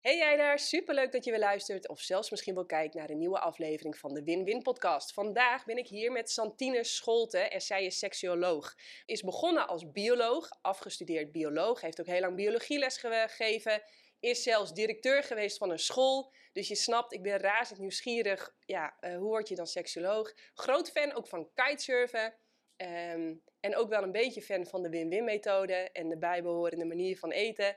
Hey jij daar, superleuk dat je weer luistert of zelfs misschien wel kijkt naar een nieuwe aflevering van de Win-Win podcast. Vandaag ben ik hier met Santine Scholten en zij is seksuoloog. Is begonnen als bioloog, afgestudeerd bioloog, heeft ook heel lang biologieles gegeven, is zelfs directeur geweest van een school. Dus je snapt, ik ben razend nieuwsgierig, ja, uh, hoe word je dan seksuoloog? Groot fan ook van kitesurfen. Um, en ook wel een beetje fan van de win-win methode en de bijbehorende manier van eten.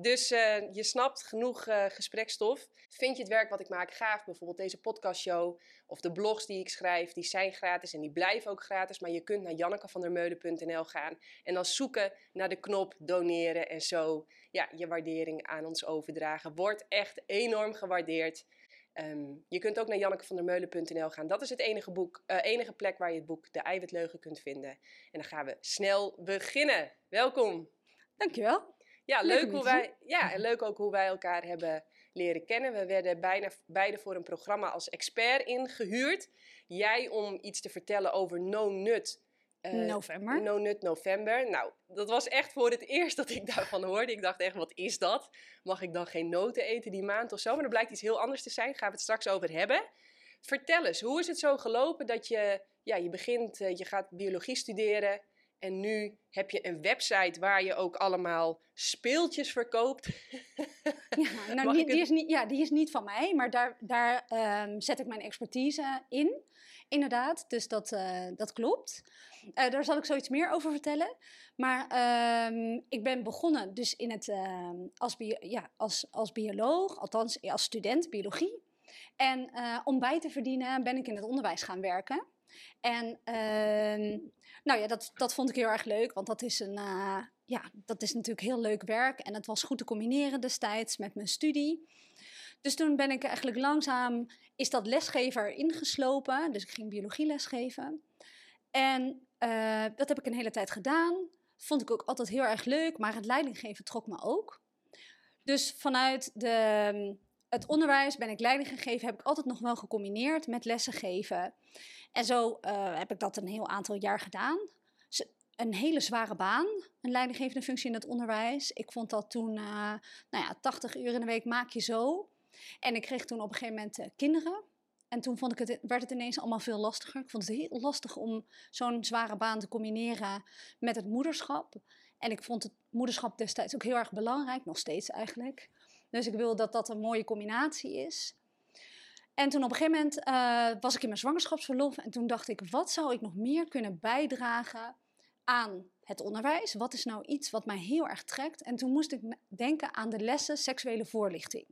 Dus uh, je snapt genoeg uh, gesprekstof. Vind je het werk wat ik maak gaaf? Bijvoorbeeld deze podcastshow of de blogs die ik schrijf, die zijn gratis en die blijven ook gratis. Maar je kunt naar jannekevandermeulen.nl gaan en dan zoeken naar de knop doneren en zo ja, je waardering aan ons overdragen. Wordt echt enorm gewaardeerd. Um, je kunt ook naar jannekevandermeulen.nl gaan. Dat is het enige, boek, uh, enige plek waar je het boek De Eiwitleugen kunt vinden. En dan gaan we snel beginnen. Welkom. Dankjewel. Ja, leuk, leuk hoe wij, ja, en leuk ook hoe wij elkaar hebben leren kennen. We werden bijna, beide voor een programma als expert ingehuurd. Jij om iets te vertellen over No Nut uh, november. No Nut November. Nou, dat was echt voor het eerst dat ik daarvan hoorde. Ik dacht echt, wat is dat? Mag ik dan geen noten eten die maand of zo? Maar er blijkt iets heel anders te zijn. Gaan we het straks over hebben. Vertel eens, hoe is het zo gelopen dat je, ja, je begint, uh, je gaat biologie studeren. En nu heb je een website waar je ook allemaal speeltjes verkoopt. Ja, nou, die, die, is niet, ja, die is niet van mij, maar daar, daar um, zet ik mijn expertise in. Inderdaad, dus dat, uh, dat klopt. Uh, daar zal ik zoiets meer over vertellen. Maar um, ik ben begonnen dus in het, uh, als, bio, ja, als, als bioloog, althans als student biologie. En om bij te verdienen ben ik in het onderwijs gaan werken. En nou ja, dat, dat vond ik heel erg leuk, want dat is, een, uh, ja, dat is natuurlijk heel leuk werk. En het was goed te combineren destijds met mijn studie. Dus toen ben ik eigenlijk langzaam, is dat lesgever ingeslopen. Dus ik ging biologie lesgeven. En uh, dat heb ik een hele tijd gedaan. Vond ik ook altijd heel erg leuk, maar het leidinggeven trok me ook. Dus vanuit de, het onderwijs ben ik leiding gegeven, heb ik altijd nog wel gecombineerd met lessen geven. En zo uh, heb ik dat een heel aantal jaar gedaan. Een hele zware baan, een leidinggevende functie in het onderwijs. Ik vond dat toen, uh, nou ja, 80 uur in de week maak je zo. En ik kreeg toen op een gegeven moment uh, kinderen. En toen vond ik het, werd het ineens allemaal veel lastiger. Ik vond het heel lastig om zo'n zware baan te combineren met het moederschap. En ik vond het moederschap destijds ook heel erg belangrijk, nog steeds eigenlijk. Dus ik wil dat dat een mooie combinatie is. En toen op een gegeven moment uh, was ik in mijn zwangerschapsverlof. En toen dacht ik, wat zou ik nog meer kunnen bijdragen aan het onderwijs? Wat is nou iets wat mij heel erg trekt? En toen moest ik denken aan de lessen seksuele voorlichting.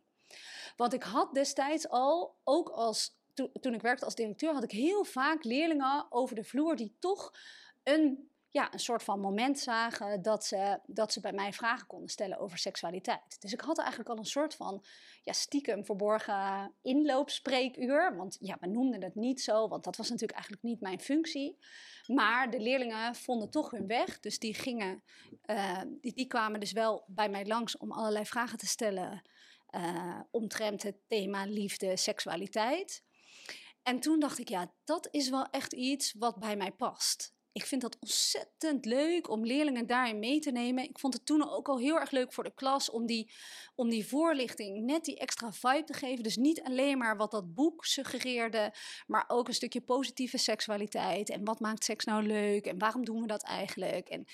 Want ik had destijds al, ook als, to, toen ik werkte als directeur, had ik heel vaak leerlingen over de vloer die toch een ja, een soort van moment zagen dat ze, dat ze bij mij vragen konden stellen over seksualiteit. Dus ik had eigenlijk al een soort van ja, stiekem verborgen inloopspreekuur. Want ja, we noemden het niet zo, want dat was natuurlijk eigenlijk niet mijn functie. Maar de leerlingen vonden toch hun weg. Dus die, gingen, uh, die, die kwamen dus wel bij mij langs om allerlei vragen te stellen uh, omtrent het thema liefde, seksualiteit. En toen dacht ik, ja, dat is wel echt iets wat bij mij past. Ik vind dat ontzettend leuk om leerlingen daarin mee te nemen. Ik vond het toen ook al heel erg leuk voor de klas om die, om die voorlichting net die extra vibe te geven. Dus niet alleen maar wat dat boek suggereerde, maar ook een stukje positieve seksualiteit. En wat maakt seks nou leuk en waarom doen we dat eigenlijk? En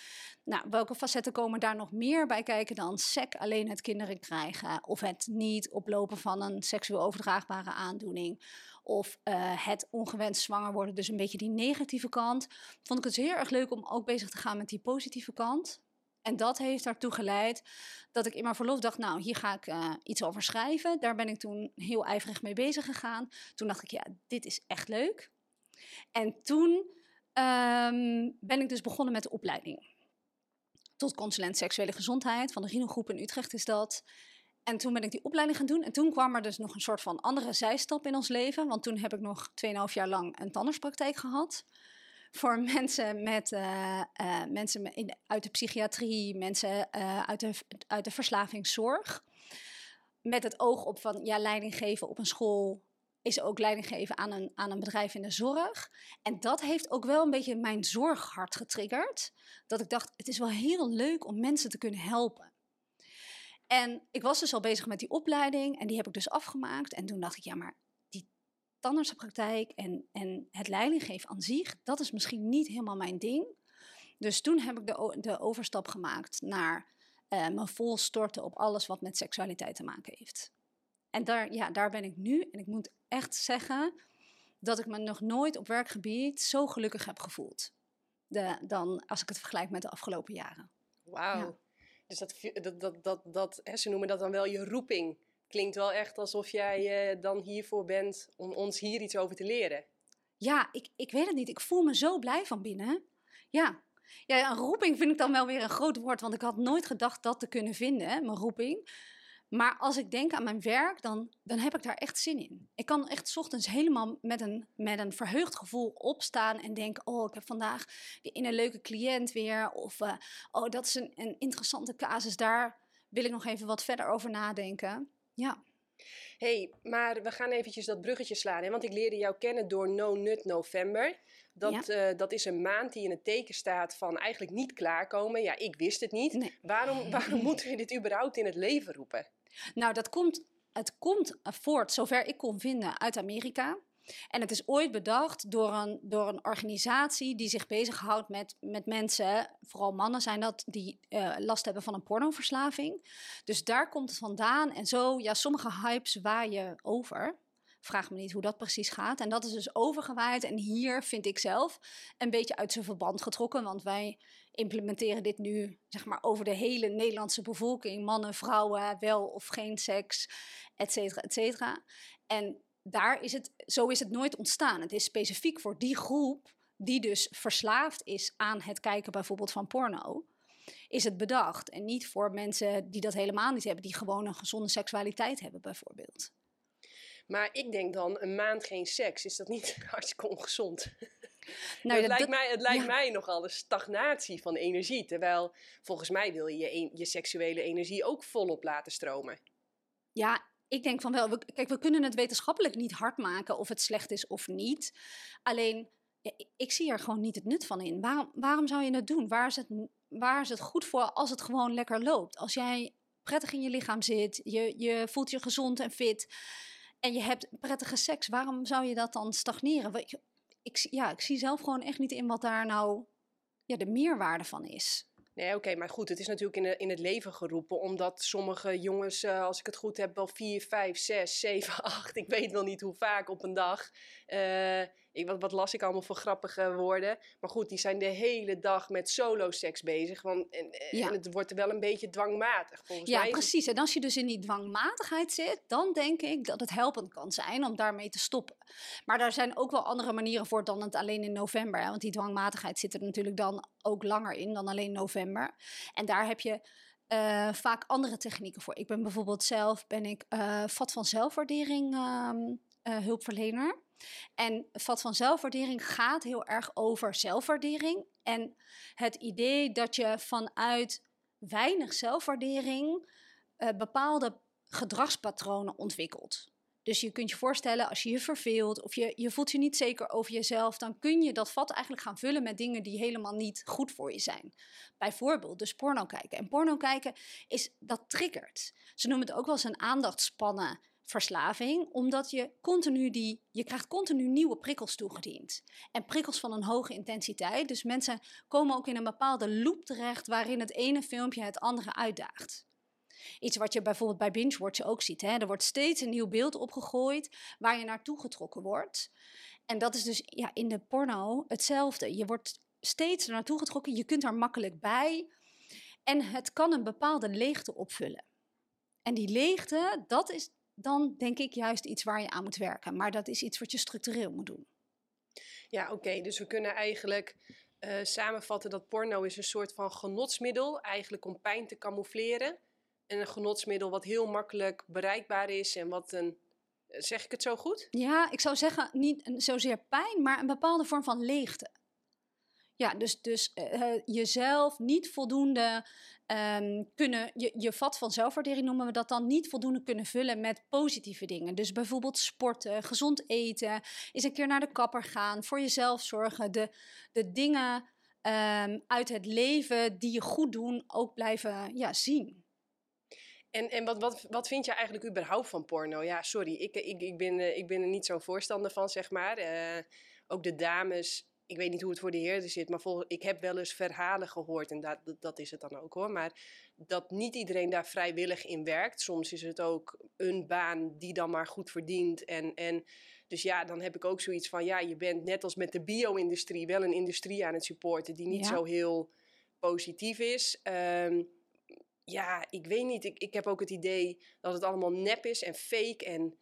nou, welke facetten komen daar nog meer bij kijken dan sec alleen het kinderen krijgen of het niet oplopen van een seksueel overdraagbare aandoening of uh, het ongewenst zwanger worden, dus een beetje die negatieve kant. Vond ik het heel erg leuk om ook bezig te gaan met die positieve kant. En dat heeft daartoe geleid dat ik in mijn verlof dacht, nou, hier ga ik uh, iets over schrijven. Daar ben ik toen heel ijverig mee bezig gegaan. Toen dacht ik, ja, dit is echt leuk. En toen um, ben ik dus begonnen met de opleiding. Tot consulent seksuele gezondheid van de Rino Groep in Utrecht is dat. En toen ben ik die opleiding gaan doen. En toen kwam er dus nog een soort van andere zijstap in ons leven. Want toen heb ik nog 2,5 jaar lang een tandartspraktijk gehad. Voor mensen, met, uh, uh, mensen uit de psychiatrie, mensen uh, uit, de, uit de verslavingszorg. Met het oog op van ja, leiding geven op een school is ook leiding geven aan een, aan een bedrijf in de zorg. En dat heeft ook wel een beetje mijn zorghart getriggerd. Dat ik dacht, het is wel heel leuk om mensen te kunnen helpen. En ik was dus al bezig met die opleiding en die heb ik dus afgemaakt. En toen dacht ik, ja, maar die tandartsenpraktijk en, en het leidinggeven aan zich, dat is misschien niet helemaal mijn ding. Dus toen heb ik de, de overstap gemaakt naar uh, me vol storten op alles wat met seksualiteit te maken heeft. En daar, ja, daar ben ik nu. En ik moet echt zeggen dat ik me nog nooit op werkgebied zo gelukkig heb gevoeld. De, dan als ik het vergelijk met de afgelopen jaren. Wauw. Dus dat, dat, dat, dat, hè, ze noemen dat dan wel je roeping. Klinkt wel echt alsof jij uh, dan hiervoor bent om ons hier iets over te leren. Ja, ik, ik weet het niet. Ik voel me zo blij van binnen. Ja, ja, een roeping vind ik dan wel weer een groot woord, want ik had nooit gedacht dat te kunnen vinden, mijn roeping. Maar als ik denk aan mijn werk, dan, dan heb ik daar echt zin in. Ik kan echt ochtends helemaal met een, met een verheugd gevoel opstaan en denken: Oh, ik heb vandaag in een leuke cliënt weer. Of uh, oh, dat is een, een interessante casus. Daar wil ik nog even wat verder over nadenken. Ja hey, maar we gaan eventjes dat bruggetje slaan. Hè? Want ik leerde jou kennen door No Nut November. Dat, eh, dat is een maand die in het teken staat van eigenlijk niet klaarkomen. Ja, ik wist het niet. Waarom, waarom moeten we dit überhaupt in het leven roepen? Nou, dat komt, het komt voort, zover ik kon vinden, uit Amerika. En het is ooit bedacht door een, door een organisatie die zich bezighoudt met, met mensen, vooral mannen zijn dat, die uh, last hebben van een pornoverslaving. Dus daar komt het vandaan. En zo, ja, sommige hypes waaien over. Vraag me niet hoe dat precies gaat. En dat is dus overgewaaid. En hier vind ik zelf een beetje uit zijn verband getrokken. Want wij implementeren dit nu zeg maar, over de hele Nederlandse bevolking. Mannen, vrouwen, wel of geen seks, et cetera, et cetera. En daar is het, zo is het nooit ontstaan. Het is specifiek voor die groep die dus verslaafd is aan het kijken bijvoorbeeld van porno, is het bedacht. En niet voor mensen die dat helemaal niet hebben, die gewoon een gezonde seksualiteit hebben bijvoorbeeld. Maar ik denk dan, een maand geen seks, is dat niet hartstikke ongezond? Nou, het lijkt, mij, het lijkt mij nogal een stagnatie van energie. Terwijl volgens mij wil je je, je seksuele energie ook volop laten stromen. Ja, ik denk van wel, kijk, we kunnen het wetenschappelijk niet hard maken of het slecht is of niet. Alleen, ik zie er gewoon niet het nut van in. Waarom, waarom zou je het doen? Waar is het, waar is het goed voor als het gewoon lekker loopt? Als jij prettig in je lichaam zit, je, je voelt je gezond en fit en je hebt prettige seks, waarom zou je dat dan stagneren? Ik, ja, ik zie zelf gewoon echt niet in wat daar nou ja, de meerwaarde van is. Nee, oké, maar goed, het is natuurlijk in, de, in het leven geroepen, omdat sommige jongens, uh, als ik het goed heb, wel 4, 5, 6, 7, 8, ik weet wel niet hoe vaak op een dag, uh, ik, wat, wat, las ik allemaal voor grappige woorden. Maar goed, die zijn de hele dag met solo-seks bezig. Want, en, en, het wordt wel een beetje dwangmatig, volgens ja, mij. Ja, precies. En als je dus in die dwangmatigheid zit, dan denk ik dat het helpend kan zijn om daarmee te stoppen. Maar daar zijn ook wel andere manieren voor dan het alleen in november. Hè? Want die dwangmatigheid zit er natuurlijk dan ook langer in dan alleen november. En daar heb je... Uh, vaak andere technieken voor. Ik ben bijvoorbeeld zelf ben ik uh, vat van zelfwaardering uh, hulpverlener. En vat van zelfwaardering gaat heel erg over zelfwaardering. En het idee dat je vanuit weinig zelfwaardering uh, bepaalde gedragspatronen ontwikkelt. Dus je kunt je voorstellen, als je je verveelt of je, je voelt je niet zeker over jezelf, dan kun je dat vat eigenlijk gaan vullen met dingen die helemaal niet goed voor je zijn. Bijvoorbeeld dus porno kijken. En porno kijken, is, dat triggert. Ze noemen het ook wel eens een aandachtspannen verslaving, omdat je continu die, je krijgt continu nieuwe prikkels toegediend. En prikkels van een hoge intensiteit. Dus mensen komen ook in een bepaalde loop terecht waarin het ene filmpje het andere uitdaagt. Iets wat je bijvoorbeeld bij binge-watchen ook ziet. Hè? Er wordt steeds een nieuw beeld opgegooid waar je naartoe getrokken wordt. En dat is dus ja, in de porno hetzelfde. Je wordt steeds naartoe getrokken, je kunt er makkelijk bij. En het kan een bepaalde leegte opvullen. En die leegte, dat is dan denk ik juist iets waar je aan moet werken. Maar dat is iets wat je structureel moet doen. Ja, oké. Dus we kunnen eigenlijk uh, samenvatten dat porno is een soort van genotsmiddel, eigenlijk om pijn te camoufleren. En een genotsmiddel wat heel makkelijk bereikbaar is en wat een. Eh, zeg ik het zo goed? Ja, ik zou zeggen niet zozeer pijn, maar een bepaalde vorm van leegte. Ja, dus, dus uh, jezelf niet voldoende um, kunnen, je, je vat van zelfwaardering noemen we dat dan, niet voldoende kunnen vullen met positieve dingen. Dus bijvoorbeeld sporten, gezond eten, eens een keer naar de kapper gaan, voor jezelf zorgen, de, de dingen um, uit het leven die je goed doen ook blijven ja, zien. En, en wat, wat, wat vind je eigenlijk überhaupt van porno? Ja, sorry, ik, ik, ik, ben, eh, ik ben er niet zo'n voorstander van, zeg maar. Ook de dames, ik weet niet hoe het voor de heren zit, maar vol, ik heb wel eens verhalen gehoord, en dat, dat, is het dan ook hoor. Maar dat niet iedereen daar vrijwillig in werkt. Soms is het ook een baan die dan maar goed verdient. En, en dus ja, dan heb ik ook zoiets van, ja, je bent net als met de bio-industrie wel een industrie aan het supporten die niet zo heel positief is. Um, ja, ik weet niet. Ik, ik heb ook het idee dat het allemaal nep is en fake. En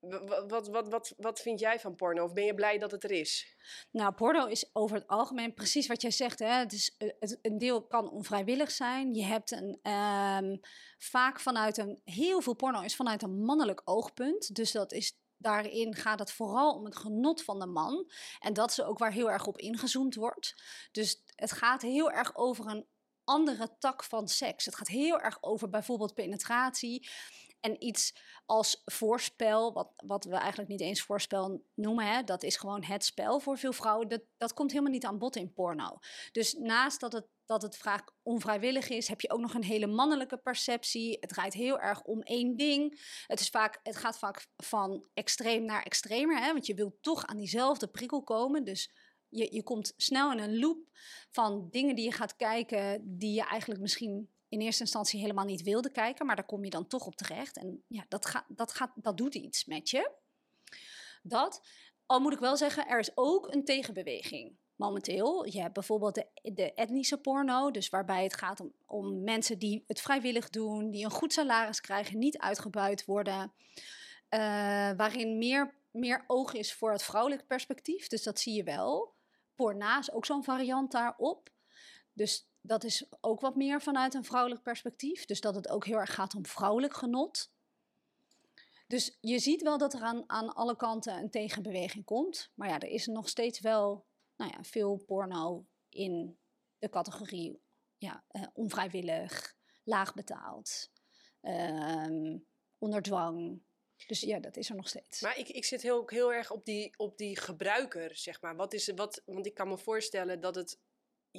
wat, wat, wat, wat, vind jij van porno? Of ben je blij dat het er is? Nou, porno is over het algemeen precies wat jij zegt. Hè? Het is, eh, het, een deel kan onvrijwillig zijn. Je hebt een, um, vaak vanuit een. Heel veel porno is vanuit een mannelijk oogpunt. Dus dat is daarin gaat het vooral om het genot van de man. En dat is ook waar heel erg op ingezoomd wordt. Dus het gaat heel erg over een andere tak van seks. Het gaat heel erg over bijvoorbeeld penetratie. En iets als voorspel, wat, wat we eigenlijk niet eens voorspel noemen, hè, dat is gewoon het spel voor veel vrouwen. Dat, dat komt helemaal niet aan bod in porno. Dus naast dat het, dat het vaak onvrijwillig is, heb je ook nog een hele mannelijke perceptie. Het draait heel erg om één ding. Het, is vaak, het gaat vaak van extreem naar extremer, hè, want je wilt toch aan diezelfde prikkel komen. Dus je, je komt snel in een loop van dingen die je gaat kijken, die je eigenlijk misschien in eerste instantie helemaal niet wilde kijken, maar daar kom je dan toch op terecht. En ja, dat, gaat, dat, gaat, dat doet iets met je. Dat, al moet ik wel zeggen, er is ook een tegenbeweging momenteel. Je hebt bijvoorbeeld de, de, etnische porno, dus waarbij het gaat om, om mensen die het vrijwillig doen, die een goed salaris krijgen, niet uitgebuit worden, uh, waarin meer, meer oog is voor het vrouwelijk perspectief. Dus dat zie je wel. Porna is ook zo'n variant daarop. Dus dat is ook wat meer vanuit een vrouwelijk perspectief. Dus dat het ook heel erg gaat om vrouwelijk genot. Dus je ziet wel dat er aan, aan alle kanten een tegenbeweging komt. Maar ja, er is nog steeds wel nou ja, veel porno in de categorie ja, uh, onvrijwillig, laag betaald, um, onder dwang. Dus ja, dat is er nog steeds. Maar ik, ik zit heel, heel erg op die, op die gebruiker, zeg maar. Wat is, wat, want ik kan me voorstellen dat het,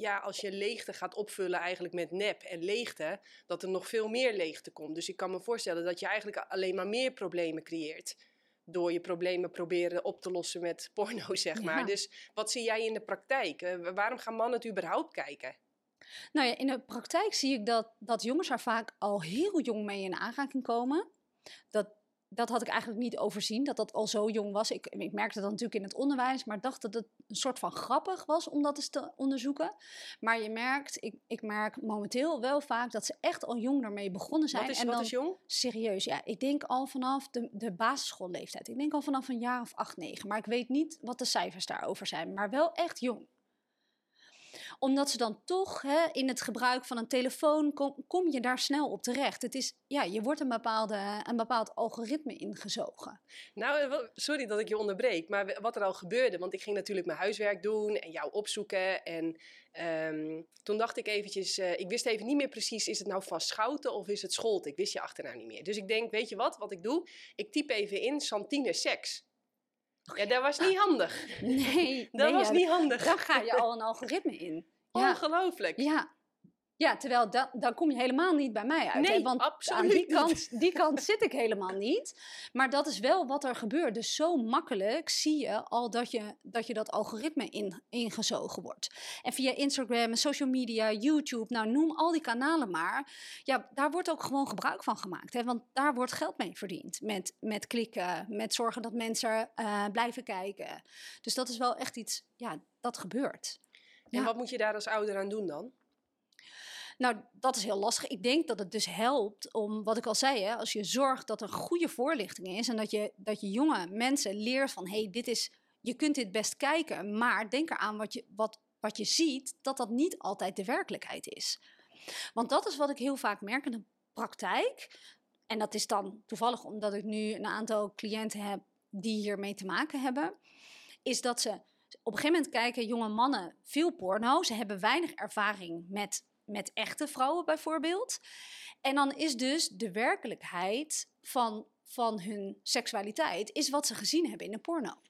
ja, als je leegte gaat opvullen eigenlijk met nep en leegte, dat er nog veel meer leegte komt. Dus ik kan me voorstellen dat je eigenlijk alleen maar meer problemen creëert. Door je problemen proberen op te lossen met porno, zeg maar. Dus wat zie jij in de praktijk? Uh, waarom gaan mannen het überhaupt kijken? Nou ja, in de praktijk zie ik dat, dat jongens er vaak al heel jong mee in aanraking komen. Dat dat had ik eigenlijk niet overzien, dat dat al zo jong was. Ik, ik merkte dat natuurlijk in het onderwijs, maar dacht dat het een soort van grappig was om dat eens te onderzoeken. Maar je merkt, ik, ik merk momenteel wel vaak dat ze echt al jong ermee begonnen zijn. Wat is, en wat is jong? Serieus, ja. Ik denk al vanaf de, de basisschoolleeftijd. Ik denk al vanaf een jaar of acht, negen. Maar ik weet niet wat de cijfers daarover zijn. Maar wel echt jong omdat ze dan toch hè, in het gebruik van een telefoon kom, kom, je daar snel op terecht. Het is, ja, je wordt een, bepaalde, een bepaald algoritme ingezogen. Nou, eh, sorry dat ik je onderbreek, maar wat er al gebeurde, want ik ging natuurlijk mijn huiswerk doen en jou opzoeken. En um, toen dacht ik eventjes, uh, ik wist even niet meer precies, is het nou van Schouten of is het Scholte? Ik wist je achternaam niet meer. Dus ik denk, weet je wat, wat ik doe? Ik typ even in Santine Seks. Ja, dat was niet handig. Nee, dat was niet handig. Dan ga je al een algoritme in. Ongelooflijk. Ja. Ja, terwijl dan, dan kom je helemaal niet bij mij uit. Nee, hè? Want absoluut aan die kant, die kant zit ik helemaal niet. Maar dat is wel wat er gebeurt. Dus zo makkelijk zie je al dat je dat, je dat algoritme in, ingezogen wordt. En via Instagram, social media, YouTube, nou noem al die kanalen maar. Ja, daar wordt ook gewoon gebruik van gemaakt. Hè? Want daar wordt geld mee verdiend. Met, met klikken, met zorgen dat mensen uh, blijven kijken. Dus dat is wel echt iets, ja, dat gebeurt. En wat moet je daar als ouder aan doen dan? Nou, dat is heel lastig. Ik denk dat het dus helpt om, wat ik al zei, hè, als je zorgt dat er goede voorlichting is en dat je, dat je jonge mensen leert van, hey, dit is, je kunt dit best kijken, maar denk eraan wat je, wat, wat je ziet, dat dat niet altijd de werkelijkheid is. Want dat is wat ik heel vaak merk in de praktijk. En dat is dan toevallig omdat ik nu een aantal cliënten heb die hiermee te maken hebben, is dat ze op een gegeven moment kijken jonge mannen veel porno. Ze hebben weinig ervaring met, met echte vrouwen bijvoorbeeld. En dan is dus de werkelijkheid van, van hun seksualiteit is wat ze gezien hebben in de porno.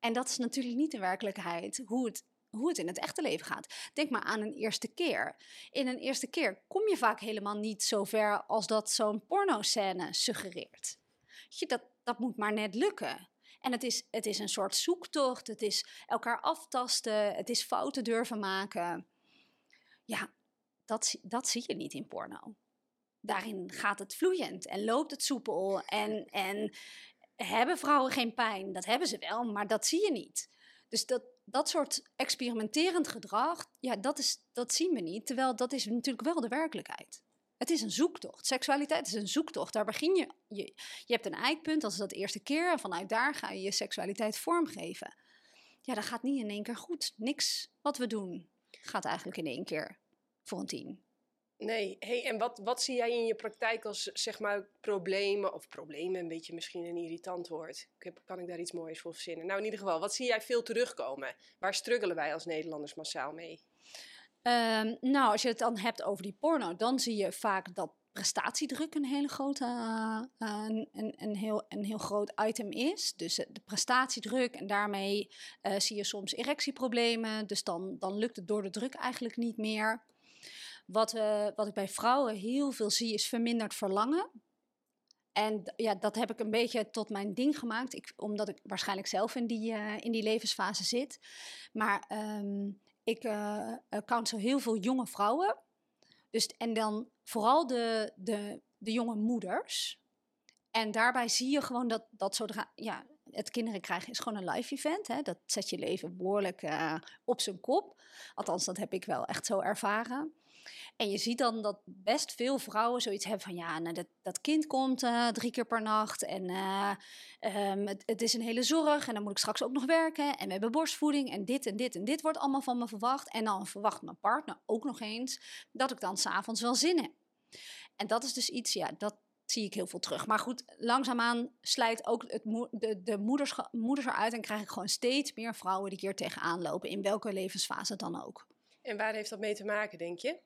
En dat is natuurlijk niet de werkelijkheid hoe het, hoe het in het echte leven gaat. Denk maar aan een eerste keer. In een eerste keer kom je vaak helemaal niet zo ver als dat zo'n pornoscène suggereert. Je, dat, dat moet maar net lukken. En het is, het is een soort zoektocht, het is elkaar aftasten, het is fouten durven maken. Ja, dat, dat zie je niet in porno. Daarin gaat het vloeiend en loopt het soepel en, en hebben vrouwen geen pijn. Dat hebben ze wel, maar dat zie je niet. Dus dat, dat soort experimenterend gedrag, ja, dat, is, dat zien we niet. Terwijl dat is natuurlijk wel de werkelijkheid. Het is een zoektocht. Seksualiteit is een zoektocht. Daar begin je. Je, je hebt een eikpunt, dat is dat eerste keer. En vanuit daar ga je je seksualiteit vormgeven. Ja, dat gaat niet in één keer goed. Niks wat we doen gaat eigenlijk in één keer voor een team. Nee, hey, en wat, wat zie jij in je praktijk als zeg maar problemen, of problemen, een beetje misschien een irritant woord. Kan ik daar iets moois voor verzinnen? Nou, in ieder geval, wat zie jij veel terugkomen? Waar struggelen wij als Nederlanders massaal mee? Um, nou, als je het dan hebt over die porno, dan zie je vaak dat prestatiedruk een hele grote, uh, een, een, heel, een heel groot item is. Dus de prestatiedruk en daarmee zie je soms erectieproblemen. Dus dan, dan lukt het door de druk eigenlijk niet meer. Wat, wat ik bij vrouwen heel veel zie is verminderd verlangen. En ja, dat heb ik een beetje tot mijn ding gemaakt, ik, omdat ik waarschijnlijk zelf in die, in die levensfase zit. Maar um, ik counsel heel veel jonge vrouwen. Dus, en dan vooral de, de, de jonge moeders. En daarbij zie je gewoon dat, dat zodra ja, het kinderen krijgen is gewoon een live event. Hè? Dat zet je leven behoorlijk uh, op zijn kop. Althans, dat heb ik wel echt zo ervaren. En je ziet dan dat best veel vrouwen zoiets hebben van ja, nou, dat, dat kind komt uh, drie keer per nacht en uh, um, het, het, is een hele zorg en dan moet ik straks ook nog werken en we hebben borstvoeding en dit en dit en dit wordt allemaal van me verwacht. En dan verwacht mijn partner ook nog eens dat ik dan s'avonds wel zin heb. En dat is dus iets, ja, dat, zie ik heel veel terug. Maar goed, langzaamaan slijt ook het de, de moeders, moeders eruit en krijg ik gewoon steeds meer vrouwen die hier tegenaan lopen, in welke levensfase dan ook. En waar heeft dat mee te maken, denk je?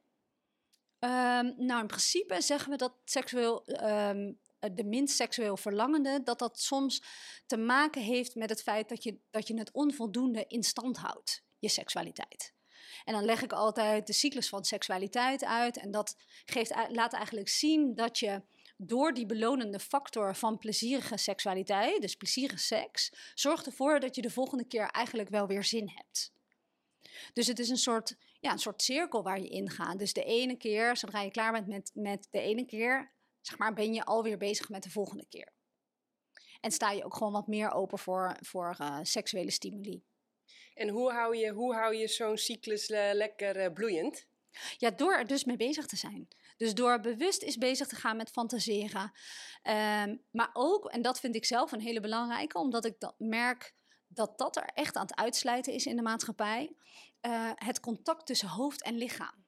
Um, nou, in principe zeggen we dat seksueel, um, de minst seksueel verlangende, dat dat soms te maken heeft met het feit dat je, dat je het onvoldoende in stand houdt, je seksualiteit. En dan leg ik altijd de cyclus van seksualiteit uit. En dat geeft, laat eigenlijk zien dat je door die belonende factor van plezierige seksualiteit, dus plezierige seks, zorgt ervoor dat je de volgende keer eigenlijk wel weer zin hebt. Dus het is een soort, ja, een soort cirkel waar je in gaat. Dus de ene keer, zodra je klaar bent met, met de ene keer, zeg maar, ben je alweer bezig met de volgende keer. En sta je ook gewoon wat meer open voor, voor uh, seksuele stimuli. En hoe hou je, hoe hou je zo'n cyclus uh, lekker uh, bloeiend? Ja, door er dus mee bezig te zijn. Dus door bewust is bezig te gaan met fantaseren. Um, maar ook, en dat vind ik zelf een hele belangrijke, omdat ik dat merk dat dat er echt aan het uitsluiten is in de maatschappij. Uh, het contact tussen hoofd en lichaam.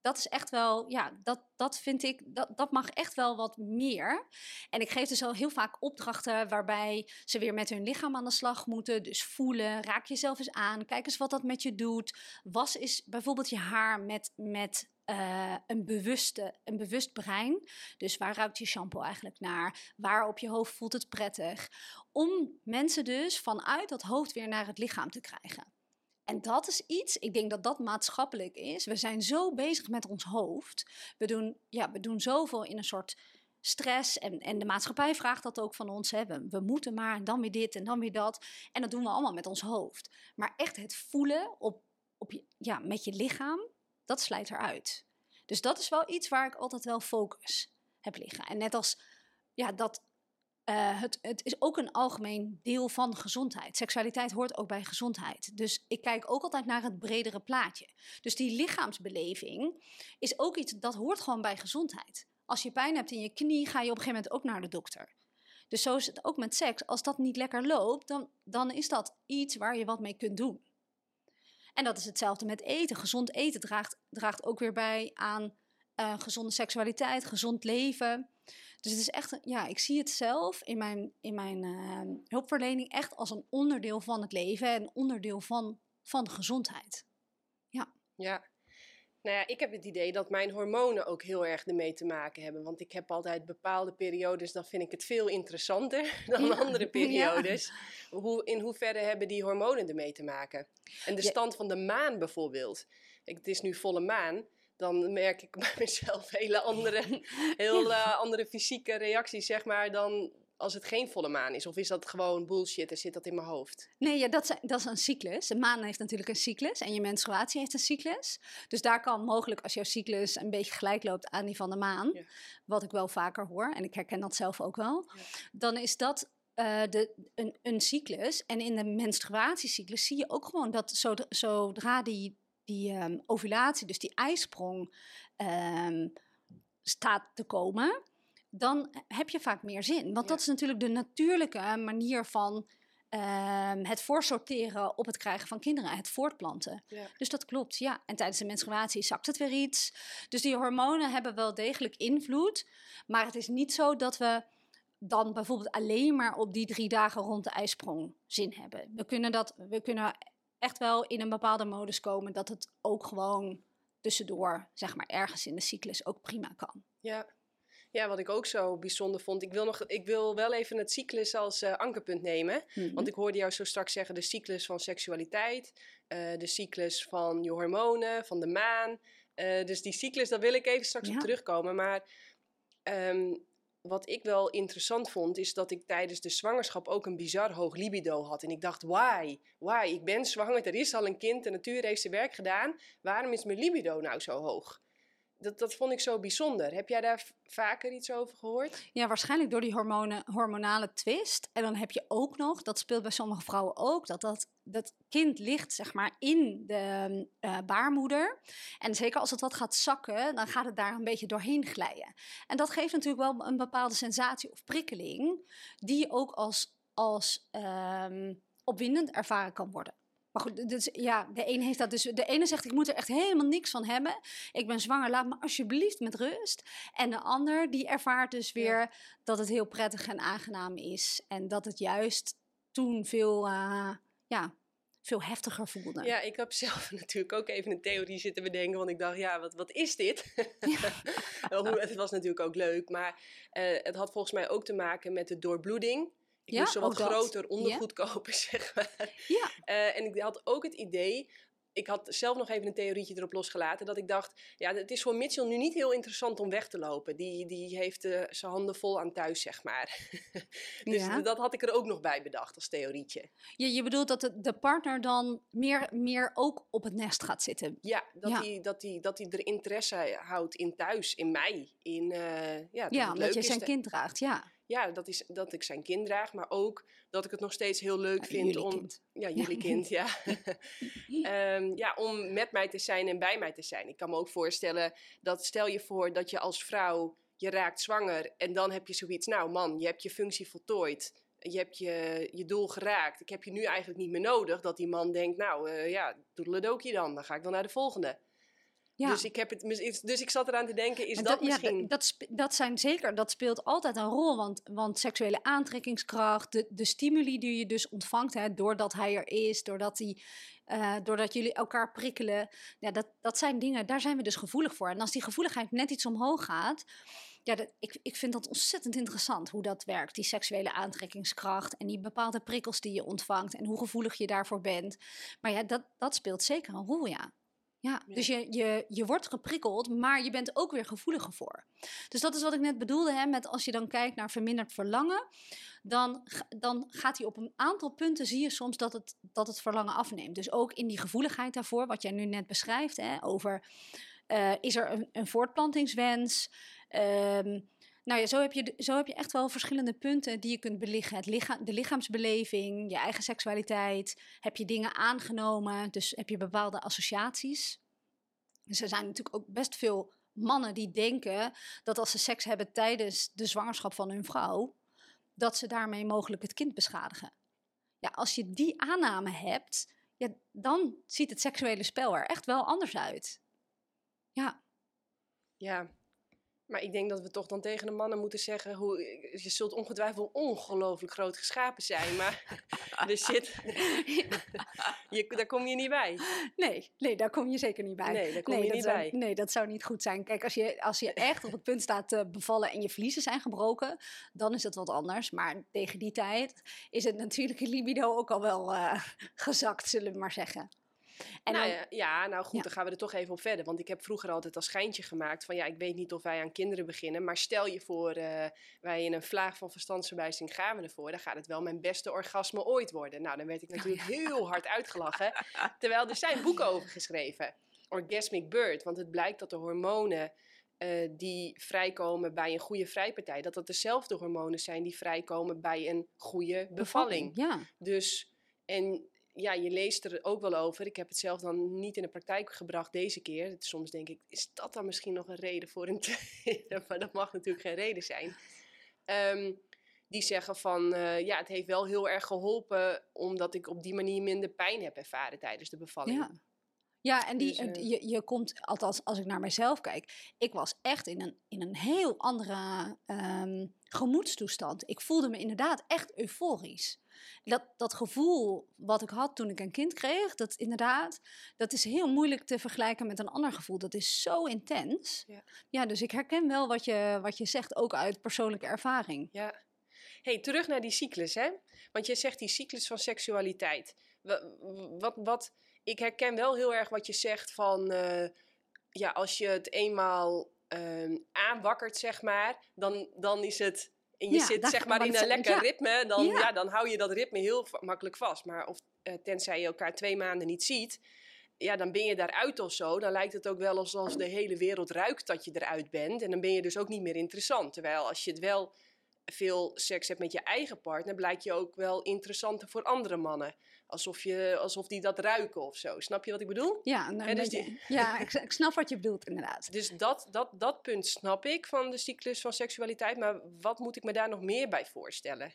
Dat is echt wel, ja, dat, dat vind ik, dat, dat mag echt wel wat meer. En ik geef dus al heel vaak opdrachten waarbij ze weer met hun lichaam aan de slag moeten. Dus voelen, raak jezelf eens aan, kijk eens wat dat met je doet. Was is bijvoorbeeld je haar met, met uh, een, bewuste, een bewust brein. Dus waar ruikt je shampoo eigenlijk naar? Waar op je hoofd voelt het prettig? Om mensen dus vanuit dat hoofd weer naar het lichaam te krijgen. En dat is iets, ik denk dat dat maatschappelijk is. We zijn zo bezig met ons hoofd. We doen, ja, we doen zoveel in een soort stress. En, en de maatschappij vraagt dat ook van ons. We moeten maar, en dan weer dit en dan weer dat. En dat doen we allemaal met ons hoofd. Maar echt het voelen op, op je, ja, met je lichaam, dat slijt eruit. Dus dat is wel iets waar ik altijd wel focus heb liggen. En net als ja, dat uh, het, het, is ook een algemeen deel van gezondheid. Seksualiteit hoort ook bij gezondheid. Dus ik kijk ook altijd naar het bredere plaatje. Dus die lichaamsbeleving is ook iets dat hoort gewoon bij gezondheid. Als je pijn hebt in je knie, ga je op een gegeven moment ook naar de dokter. Dus zo is het ook met seks. Als dat niet lekker loopt, dan, dan is dat iets waar je wat mee kunt doen. En dat is hetzelfde met eten. Gezond eten draagt, draagt ook weer bij aan uh, gezonde seksualiteit, gezond leven. Dus het is echt, ja, ik zie het zelf in mijn, in mijn uh, hulpverlening echt als een onderdeel van het leven en onderdeel van, van gezondheid. Ja. Ja. Nou ja, ik heb het idee dat mijn hormonen ook heel erg ermee te maken hebben. Want ik heb altijd bepaalde periodes, dan vind ik het veel interessanter dan andere periodes. Hoe, in hoeverre hebben die hormonen ermee te maken? En de stand van de maan bijvoorbeeld. het is nu volle maan. Dan merk ik bij mezelf hele andere, heel uh, andere fysieke reacties, zeg maar, dan, als het geen volle maan is? Of is dat gewoon bullshit en zit dat in mijn hoofd? Nee, ja, dat, is, dat is een cyclus. De maan heeft natuurlijk een cyclus en je menstruatie heeft een cyclus. Dus daar kan mogelijk, als jouw cyclus een beetje gelijk loopt aan die van de maan, wat ik wel vaker hoor, en ik herken dat zelf ook wel, dan is dat uh, de, een, een cyclus. En in de menstruatiecyclus zie je ook gewoon dat zodra die, die um, ovulatie, dus die ijsprong, um, staat te komen dan heb je vaak meer zin. Want dat is natuurlijk de natuurlijke manier van ehm, het voorsorteren op het krijgen van kinderen, het voortplanten. Dus dat klopt, ja. En tijdens de menstruatie zakt het weer iets. Dus die hormonen hebben wel degelijk invloed. Maar het is niet zo dat we dan bijvoorbeeld alleen maar op die drie dagen rond de ijsprong zin hebben. We kunnen, dat, we kunnen echt wel in een bepaalde modus komen dat het ook gewoon tussendoor, zeg maar ergens in de cyclus, ook prima kan. Ja, ja, wat ik ook zo bijzonder vond. Ik wil, nog, ik wil wel even het cyclus als uh, ankerpunt nemen. Mhm. Want ik hoorde jou zo straks zeggen de cyclus van seksualiteit. Uh, de cyclus van je hormonen, van de maan. Uh, dus die cyclus, daar wil ik even straks op terugkomen. Maar um, wat ik wel interessant vond, is dat ik tijdens de zwangerschap ook een bizar hoog libido had. En ik dacht, why? Why? Ik ben zwanger, er is al een kind, de natuur heeft zijn werk gedaan. Waarom is mijn libido nou zo hoog? Dat, dat vond ik zo bijzonder. Heb jij daar vaker iets over gehoord? Ja, waarschijnlijk door die hormonen, hormonale twist. En dan heb je ook nog, dat speelt bij sommige vrouwen ook, dat dat, dat kind ligt zeg maar in de uh, baarmoeder. En zeker als het wat gaat zakken, dan gaat het daar een beetje doorheen glijden. En dat geeft natuurlijk wel een bepaalde sensatie of prikkeling, die ook als, als um, opwindend ervaren kan worden. Maar goed, dus, ja, de ene heeft dat dus. De ene zegt: Ik moet er echt helemaal niks van hebben. Ik ben zwanger, laat me alsjeblieft met rust. En de ander die ervaart dus weer dat het heel prettig en aangenaam is. En dat het juist toen veel, uh, ja, veel heftiger voelde. Ja, ik heb zelf natuurlijk ook even een theorie zitten bedenken. Want ik dacht, ja, wat, wat is dit? Ja. het was natuurlijk ook leuk. Maar uh, het had volgens mij ook te maken met de doorbloeding. Ik ja, moest zo wat groter ondergoed kopen, zeg maar. Ja. Uh, en ik had ook het idee ik had zelf nog even een theorietje erop losgelaten. Dat ik dacht, ja, het is voor Mitchell nu niet heel interessant om weg te lopen. Die, die heeft uh, zijn handen vol aan thuis, zeg maar. dus ja. dat had ik er ook nog bij bedacht als theorietje. Je, je bedoelt dat de, de partner dan meer, meer ook op het nest gaat zitten? Ja, dat hij dat die, dat die er interesse houdt in thuis, in mij. In, uh, ja, dat, ja, dat je zijn kind draagt, ja ja, dat is dat ik zijn kind draag, maar ook dat ik het nog steeds heel leuk vind om. Kind. Ja, jullie kind, ja. um, ja, om met mij te zijn en bij mij te zijn. Ik kan me ook voorstellen dat stel je voor dat je als vrouw je raakt zwanger en dan heb je zoiets, nou man, je hebt je functie voltooid. Je hebt je, je doel geraakt. Ik heb je nu eigenlijk niet meer nodig. Dat die man denkt, nou uh, ja, je dan. Dan ga ik dan naar de volgende. Ja. Dus, ik heb het, dus ik zat eraan te denken, is dat, misschien... Ja, dat, dat zijn zeker, dat speelt altijd een rol. Want, want seksuele aantrekkingskracht, de, de stimuli die je dus ontvangt, hè, doordat hij er is, doordat, hij, uh, doordat jullie elkaar prikkelen. Ja, dat, dat zijn dingen, daar zijn we dus gevoelig voor. En als die gevoeligheid net iets omhoog gaat... Ja, dat, ik, ik vind dat ontzettend interessant hoe dat werkt, die seksuele aantrekkingskracht en die bepaalde prikkels die je ontvangt en hoe gevoelig je daarvoor bent. Maar ja, dat, dat speelt zeker een rol, ja. Ja, dus je, je, je wordt geprikkeld, maar je bent ook weer gevoeliger voor. Dus dat is wat ik net bedoelde, hè, met als je dan kijkt naar verminderd verlangen, dan, dan gaat hij op een aantal punten, zie je soms dat het, dat het verlangen afneemt. Dus ook in die gevoeligheid daarvoor, wat jij nu net beschrijft, hè, over uh, is er een, een voortplantingswens? Um, nou ja, zo heb, je, zo heb je echt wel verschillende punten die je kunt belichten. Het de lichaamsbeleving, je eigen seksualiteit. Heb je dingen aangenomen, dus heb je bepaalde associaties. Dus er zijn natuurlijk ook best veel mannen die denken dat als ze seks hebben tijdens de zwangerschap van hun vrouw, dat ze daarmee mogelijk het kind beschadigen. Ja, als je die aanname hebt, ja, dan ziet het seksuele spel er echt wel anders uit. Ja. Ja, Maar ik denk dat we toch dan tegen de mannen moeten zeggen: hoe, je zult ongetwijfeld ongelooflijk groot geschapen zijn, maar er zit. je, daar kom je niet bij. Nee, nee, daar kom je zeker niet bij. Nee, daar kom je niet bij. Nee, dat zou niet goed zijn. Kijk, als je, als je echt op het punt staat te bevallen en je vliezen zijn gebroken, dan is het wat anders. Maar tegen die tijd is het natuurlijke libido ook al wel uh, gezakt, zullen we maar zeggen. En nou, ja, ja, nou goed, dan gaan we er toch even op verder. Want ik heb vroeger altijd als schijntje gemaakt van ja, ik weet niet of wij aan kinderen beginnen. Maar stel je voor, uh, wij in een vlaag van verstandsverbijstering gaan we ervoor. Dan gaat het wel mijn beste orgasme ooit worden. Nou, dan werd ik natuurlijk heel hard uitgelachen. Terwijl er zijn boeken over geschreven. Orgasmic Bird. Want het blijkt dat de hormonen uh, die vrijkomen bij een goede vrijpartij, dat dat dezelfde hormonen zijn die vrijkomen bij een goede bevalling. Ja. Dus, en ja, je leest er ook wel over. Ik heb het zelf dan niet in de praktijk gebracht deze keer. Soms denk ik, is dat dan misschien nog een reden voor een maar dat mag natuurlijk geen reden zijn. Ehm, die zeggen van, uh, ja, het heeft wel heel erg geholpen... omdat ik op die manier minder pijn heb ervaren tijdens de bevalling. Ja. Ja, en die, dus, uh, je, je komt, althans als ik naar mezelf kijk, ik was echt in een, in een heel andere um, gemoedstoestand. Ik voelde me inderdaad echt euforisch dat, dat gevoel wat ik had toen ik een kind kreeg, dat inderdaad, dat is heel moeilijk te vergelijken met een ander gevoel. Dat is zo intens. Ja, ja dus ik herken wel wat je, wat je zegt, ook uit persoonlijke ervaring. Ja. hey, terug naar die cyclus, hè? Want je zegt die cyclus van seksualiteit. Wat, wat, wat ik herken wel heel erg wat je zegt van, uh, ja, als je het eenmaal uh, aanwakkert, zeg maar, dan, dan is het en je zit zeg maar in een lekker ritme, dan, ja. dan hou je dat ritme heel makkelijk vast. Maar of, uh, tenzij je elkaar twee maanden niet ziet, ja, dan ben je daaruit of zo. Dan lijkt het ook wel alsof de hele wereld ruikt dat je eruit bent. En dan ben je dus ook niet meer interessant. Terwijl als je het wel veel seks hebt met je eigen partner, blijkt je ook wel interessanter voor andere mannen. Alsof, je, alsof die dat ruiken of zo. Snap je wat ik bedoel? Ja, nou, dus die... ja ik, ik, snap wat je bedoelt, inderdaad. Dus dat, dat, dat punt snap ik van de cyclus van seksualiteit. Maar wat moet ik me daar nog meer bij voorstellen?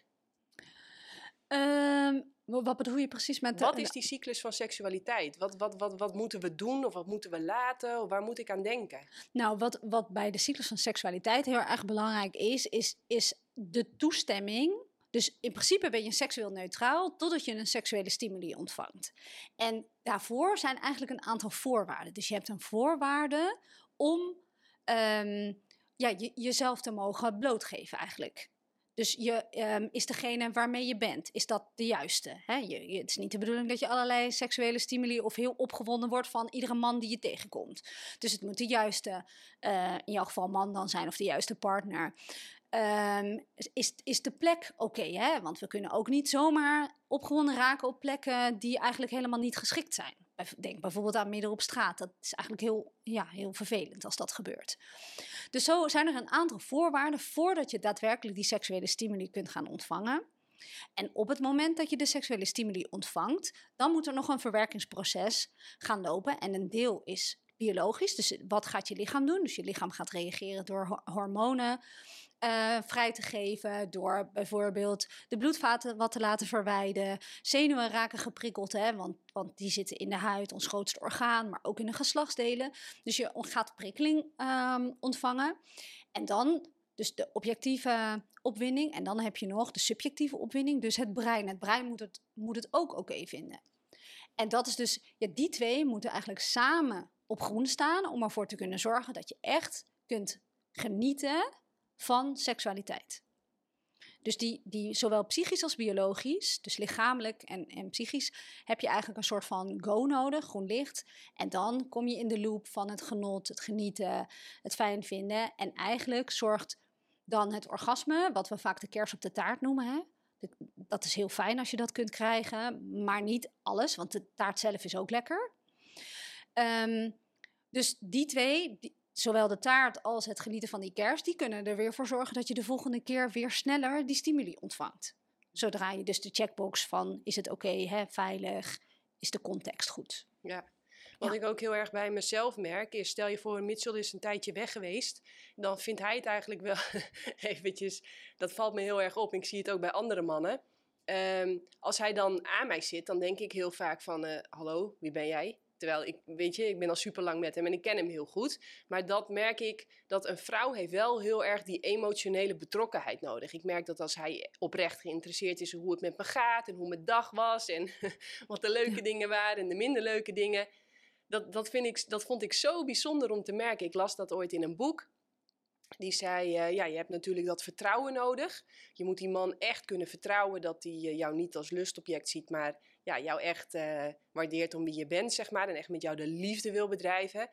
Um, wat bedoel je precies met... Wat is die cyclus van seksualiteit? Wat, wat, wat, wat moeten we doen of wat moeten we laten? Of waar moet ik aan denken? Nou, wat, wat bij de cyclus van seksualiteit heel erg belangrijk is, is, is de toestemming dus in principe ben je seksueel neutraal totdat je een seksuele stimuli ontvangt. En daarvoor zijn eigenlijk een aantal voorwaarden. Dus je hebt een voorwaarde om um, ja, je, jezelf te mogen blootgeven eigenlijk. Dus je, um, is degene waarmee je bent, is dat de juiste? Hè? Je, het is niet de bedoeling dat je allerlei seksuele stimuli of heel opgewonden wordt van iedere man die je tegenkomt. Dus het moet de juiste, uh, in jouw geval man dan zijn of de juiste partner. Um, is, is de plek oké? Want we kunnen ook niet zomaar opgewonden raken op plekken die eigenlijk helemaal niet geschikt zijn. Denk bijvoorbeeld aan midden op straat. Dat is eigenlijk heel, ja, heel vervelend als dat gebeurt. Dus zo zijn er een aantal voorwaarden voordat je daadwerkelijk die seksuele stimuli kunt gaan ontvangen. En op het moment dat je de seksuele stimuli ontvangt, dan moet er nog een verwerkingsproces gaan lopen. En een deel is biologisch. Dus wat gaat je lichaam doen? Dus je lichaam gaat reageren door hormonen uh, vrij te geven. Door bijvoorbeeld de bloedvaten wat te laten verwijden. Zenuwen raken geprikkeld, hè, want, want die zitten in de huid, ons grootste orgaan, maar ook in de geslachtsdelen. Dus je gaat prikkeling um, ontvangen. En dan dus de objectieve opwinding. En dan heb je nog de subjectieve opwinding. Dus het brein. Het brein moet het, moet het ook oké vinden. En dat is dus, ja, die twee moeten eigenlijk samen op groen staan om ervoor te kunnen zorgen dat je echt kunt genieten van seksualiteit. Dus die, die zowel psychisch als biologisch, dus lichamelijk en, en psychisch, heb je eigenlijk een soort van go nodig, groen licht. En dan kom je in de loop van het genot, het genieten, het fijn vinden. En eigenlijk zorgt dan het orgasme, wat we vaak de kers op de taart noemen. Hè? Dat is heel fijn als je dat kunt krijgen, maar niet alles, want de taart zelf is ook lekker. Um, dus die twee, zowel de taart als het genieten van die kers, die kunnen er weer voor zorgen dat je de volgende keer weer sneller die stimuli ontvangt. Zodra je dus de checkbox van is het oké, veilig, is de context goed. Ja. Wat ik ook heel erg bij mezelf merk is, stel je voor, Mitchell is een tijdje weg geweest, dan vindt hij het eigenlijk wel eventjes, dat valt me heel erg op, ik zie het ook bij andere mannen. Um, als hij dan aan mij zit, dan denk ik heel vaak van, uh, hallo, wie ben jij? Terwijl ik, weet je, ik ben al super lang met hem en ik ken hem heel goed. Maar dat merk ik, dat een vrouw heeft wel heel erg die emotionele betrokkenheid nodig. Ik merk dat als hij oprecht geïnteresseerd is in hoe het met me gaat en hoe mijn dag was en wat de leuke dingen waren en de minder leuke dingen. Dat, dat, vind ik, dat vond ik zo bijzonder om te merken. Ik las dat ooit in een boek. Die zei, uh, ja, je hebt natuurlijk dat vertrouwen nodig. Je moet die man echt kunnen vertrouwen dat hij uh, jou niet als lustobject ziet, maar ja, jou echt uh, waardeert om wie je bent, zeg maar. En echt met jou de liefde wil bedrijven.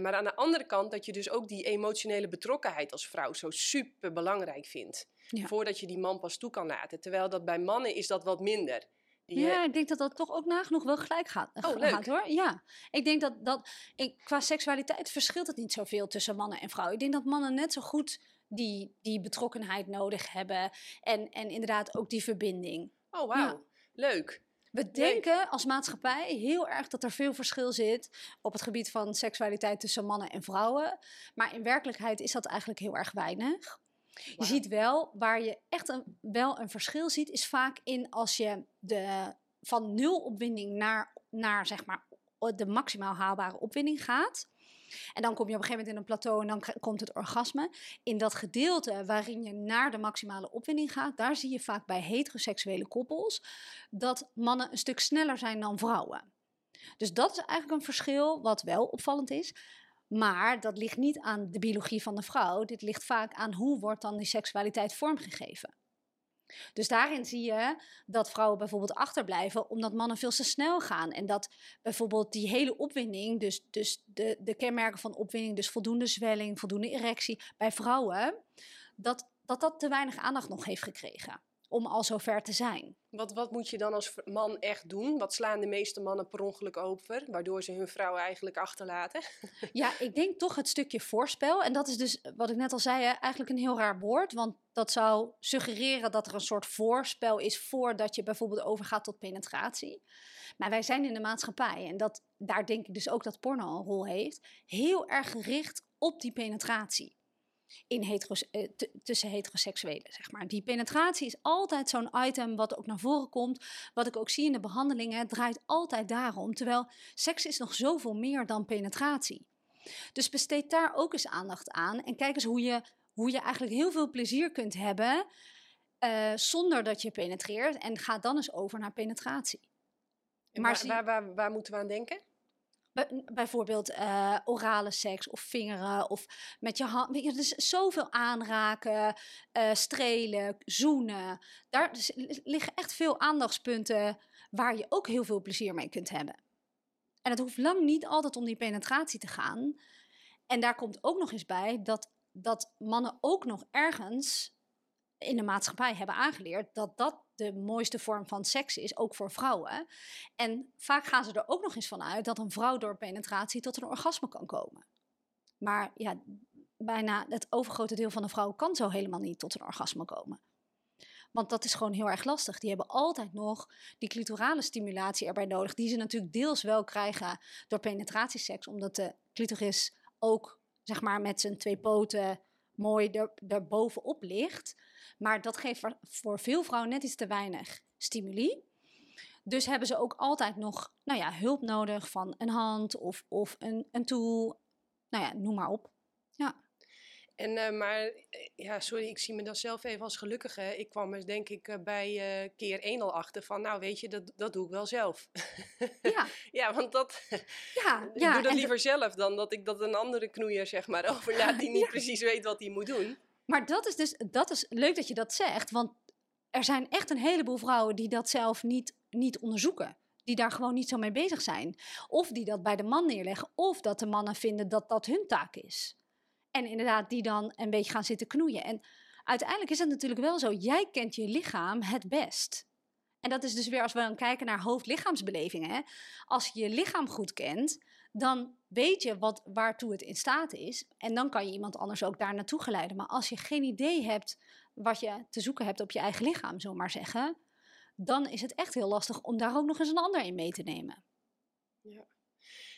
maar aan de andere kant dat je dus ook die emotionele betrokkenheid als vrouw zo super belangrijk vindt. Ja. Voordat je die man pas toe kan laten. Terwijl dat bij mannen is dat wat minder. Ja, ik denk dat dat toch ook nagenoeg wel gelijk gaat, oh, gaat hoor. Ja, ik denk dat, dat ik, qua seksualiteit verschilt het niet zoveel tussen mannen en vrouwen. Ik denk dat mannen net zo goed die, die betrokkenheid nodig hebben en, en inderdaad ook die verbinding. Oh, wauw. Leuk. We denken als maatschappij heel erg dat er veel verschil zit op het gebied van seksualiteit tussen mannen en vrouwen. Maar in werkelijkheid is dat eigenlijk heel erg weinig. Je ziet wel, waar je echt een, wel een verschil ziet, is vaak in als je de, van nul opwinding naar, naar zeg maar de maximaal haalbare opwinding gaat. En dan kom je op een gegeven moment in een plateau en dan komt het orgasme. In dat gedeelte waarin je naar de maximale opwinding gaat, daar zie je vaak bij heteroseksuele koppels dat mannen een stuk sneller zijn dan vrouwen. Dus dat is eigenlijk een verschil wat wel opvallend is. Maar dat ligt niet aan de biologie van de vrouw. Dit ligt vaak aan hoe wordt dan die seksualiteit vormgegeven. Dus daarin zie je dat vrouwen bijvoorbeeld achterblijven omdat mannen veel te snel gaan. En dat bijvoorbeeld die hele opwinding, dus, dus de, de kenmerken van opwinding, dus voldoende zwelling, voldoende erectie bij vrouwen, dat dat, dat te weinig aandacht nog heeft gekregen om al zover te zijn. Wat, wat moet je dan als man echt doen? Wat slaan de meeste mannen per ongeluk over, waardoor ze hun vrouw eigenlijk achterlaten? Ja, ik denk toch het stukje voorspel. En dat is dus, wat ik net al zei, eigenlijk een heel raar woord. Want dat zou suggereren dat er een soort voorspel is voordat je bijvoorbeeld overgaat tot penetratie. Maar wij zijn in de maatschappij, en dat, daar denk ik dus ook dat porno een rol heeft, heel erg gericht op die penetratie in uh, tussen heteroseksuelen, zeg maar. Die penetratie is altijd zo'n item wat ook naar voren komt. Wat ik ook zie in de behandelingen, het draait altijd daarom. Terwijl seks is nog zoveel meer dan penetratie. Dus besteed daar ook eens aandacht aan. En kijk eens hoe je, hoe je eigenlijk heel veel plezier kunt hebben... Uh, zonder dat je penetreert. En ga dan eens over naar penetratie. Maar waar, waar, waar, waar moeten we aan denken? Bijvoorbeeld uh, orale seks of vingeren of met je hand. Weet je, dus zoveel aanraken, uh, strelen, zoenen. Daar dus liggen echt veel aandachtspunten waar je ook heel veel plezier mee kunt hebben. En het hoeft lang niet altijd om die penetratie te gaan. En daar komt ook nog eens bij dat, dat mannen ook nog ergens in de maatschappij hebben aangeleerd dat dat de mooiste vorm van seks is, ook voor vrouwen. En vaak gaan ze er ook nog eens van uit dat een vrouw door penetratie tot een orgasme kan komen. Maar ja, bijna het overgrote deel van de vrouwen kan zo helemaal niet tot een orgasme komen. Want dat is gewoon heel erg lastig. Die hebben altijd nog die clitorale stimulatie erbij nodig, die ze natuurlijk deels wel krijgen door penetratieseks, omdat de clitoris ook zeg maar met zijn twee poten mooi er, erbovenop ligt. Maar dat geeft voor veel vrouwen net iets te weinig stimuli. Dus hebben ze ook altijd nog nou ja, hulp nodig van een hand of, of een, een tool. Nou ja, noem maar op. Ja. En, uh, maar, eh, ja, sorry, ik zie me dan zelf even als gelukkige. Ik kwam er denk ik uh, bij uh, keer één al achter van, nou weet je, dat, dat doe ik wel zelf. Ja. ja, want dat, ja, ik ja, doe dat liever zelf dan dat ik dat een andere knoeier zeg maar overlaat die niet precies weet wat hij moet doen. Maar dat is dus, dat is leuk dat je dat zegt, want er zijn echt een heleboel vrouwen die dat zelf niet, niet onderzoeken. Die daar gewoon niet zo mee bezig zijn. Of die dat bij de man neerleggen. Of dat de mannen vinden dat dat hun taak is. En inderdaad, die dan een beetje gaan zitten knoeien. En uiteindelijk is het natuurlijk wel zo. Jij kent je lichaam het best. En dat is dus weer als we dan kijken naar hoofdlichaamsbelevingen. Als je je lichaam goed kent, dan weet je wat, waartoe het in staat is. En dan kan je iemand anders ook daar naartoe geleiden. Maar als je geen idee hebt wat je te zoeken hebt op je eigen lichaam, zomaar maar zeggen, dan is het echt heel lastig om daar ook nog eens een ander in mee te nemen. Ja.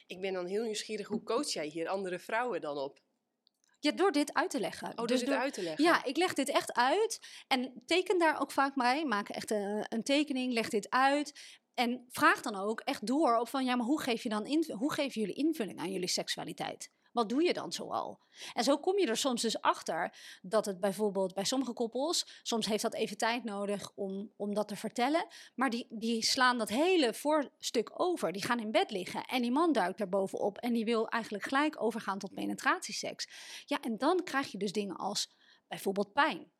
Ik ben dan heel nieuwsgierig, hoe coach jij hier andere vrouwen dan op? Ja, door dit uit te leggen. Oh, dus dit door, uit te leggen? Ja, ik leg dit echt uit. En teken daar ook vaak bij. Maak echt een, een tekening, leg dit uit. En vraag dan ook echt door op van ja, maar hoe, geef je dan hoe geven jullie invulling aan jullie seksualiteit? Wat doe je dan zoal? En zo kom je er soms dus achter dat het bijvoorbeeld bij sommige koppels, soms heeft dat even tijd nodig om, om dat te vertellen, maar die, die slaan dat hele voorstuk over. Die gaan in bed liggen en die man duikt er bovenop en die wil eigenlijk gelijk overgaan tot penetratieseks. Ja, en dan krijg je dus dingen als bijvoorbeeld pijn.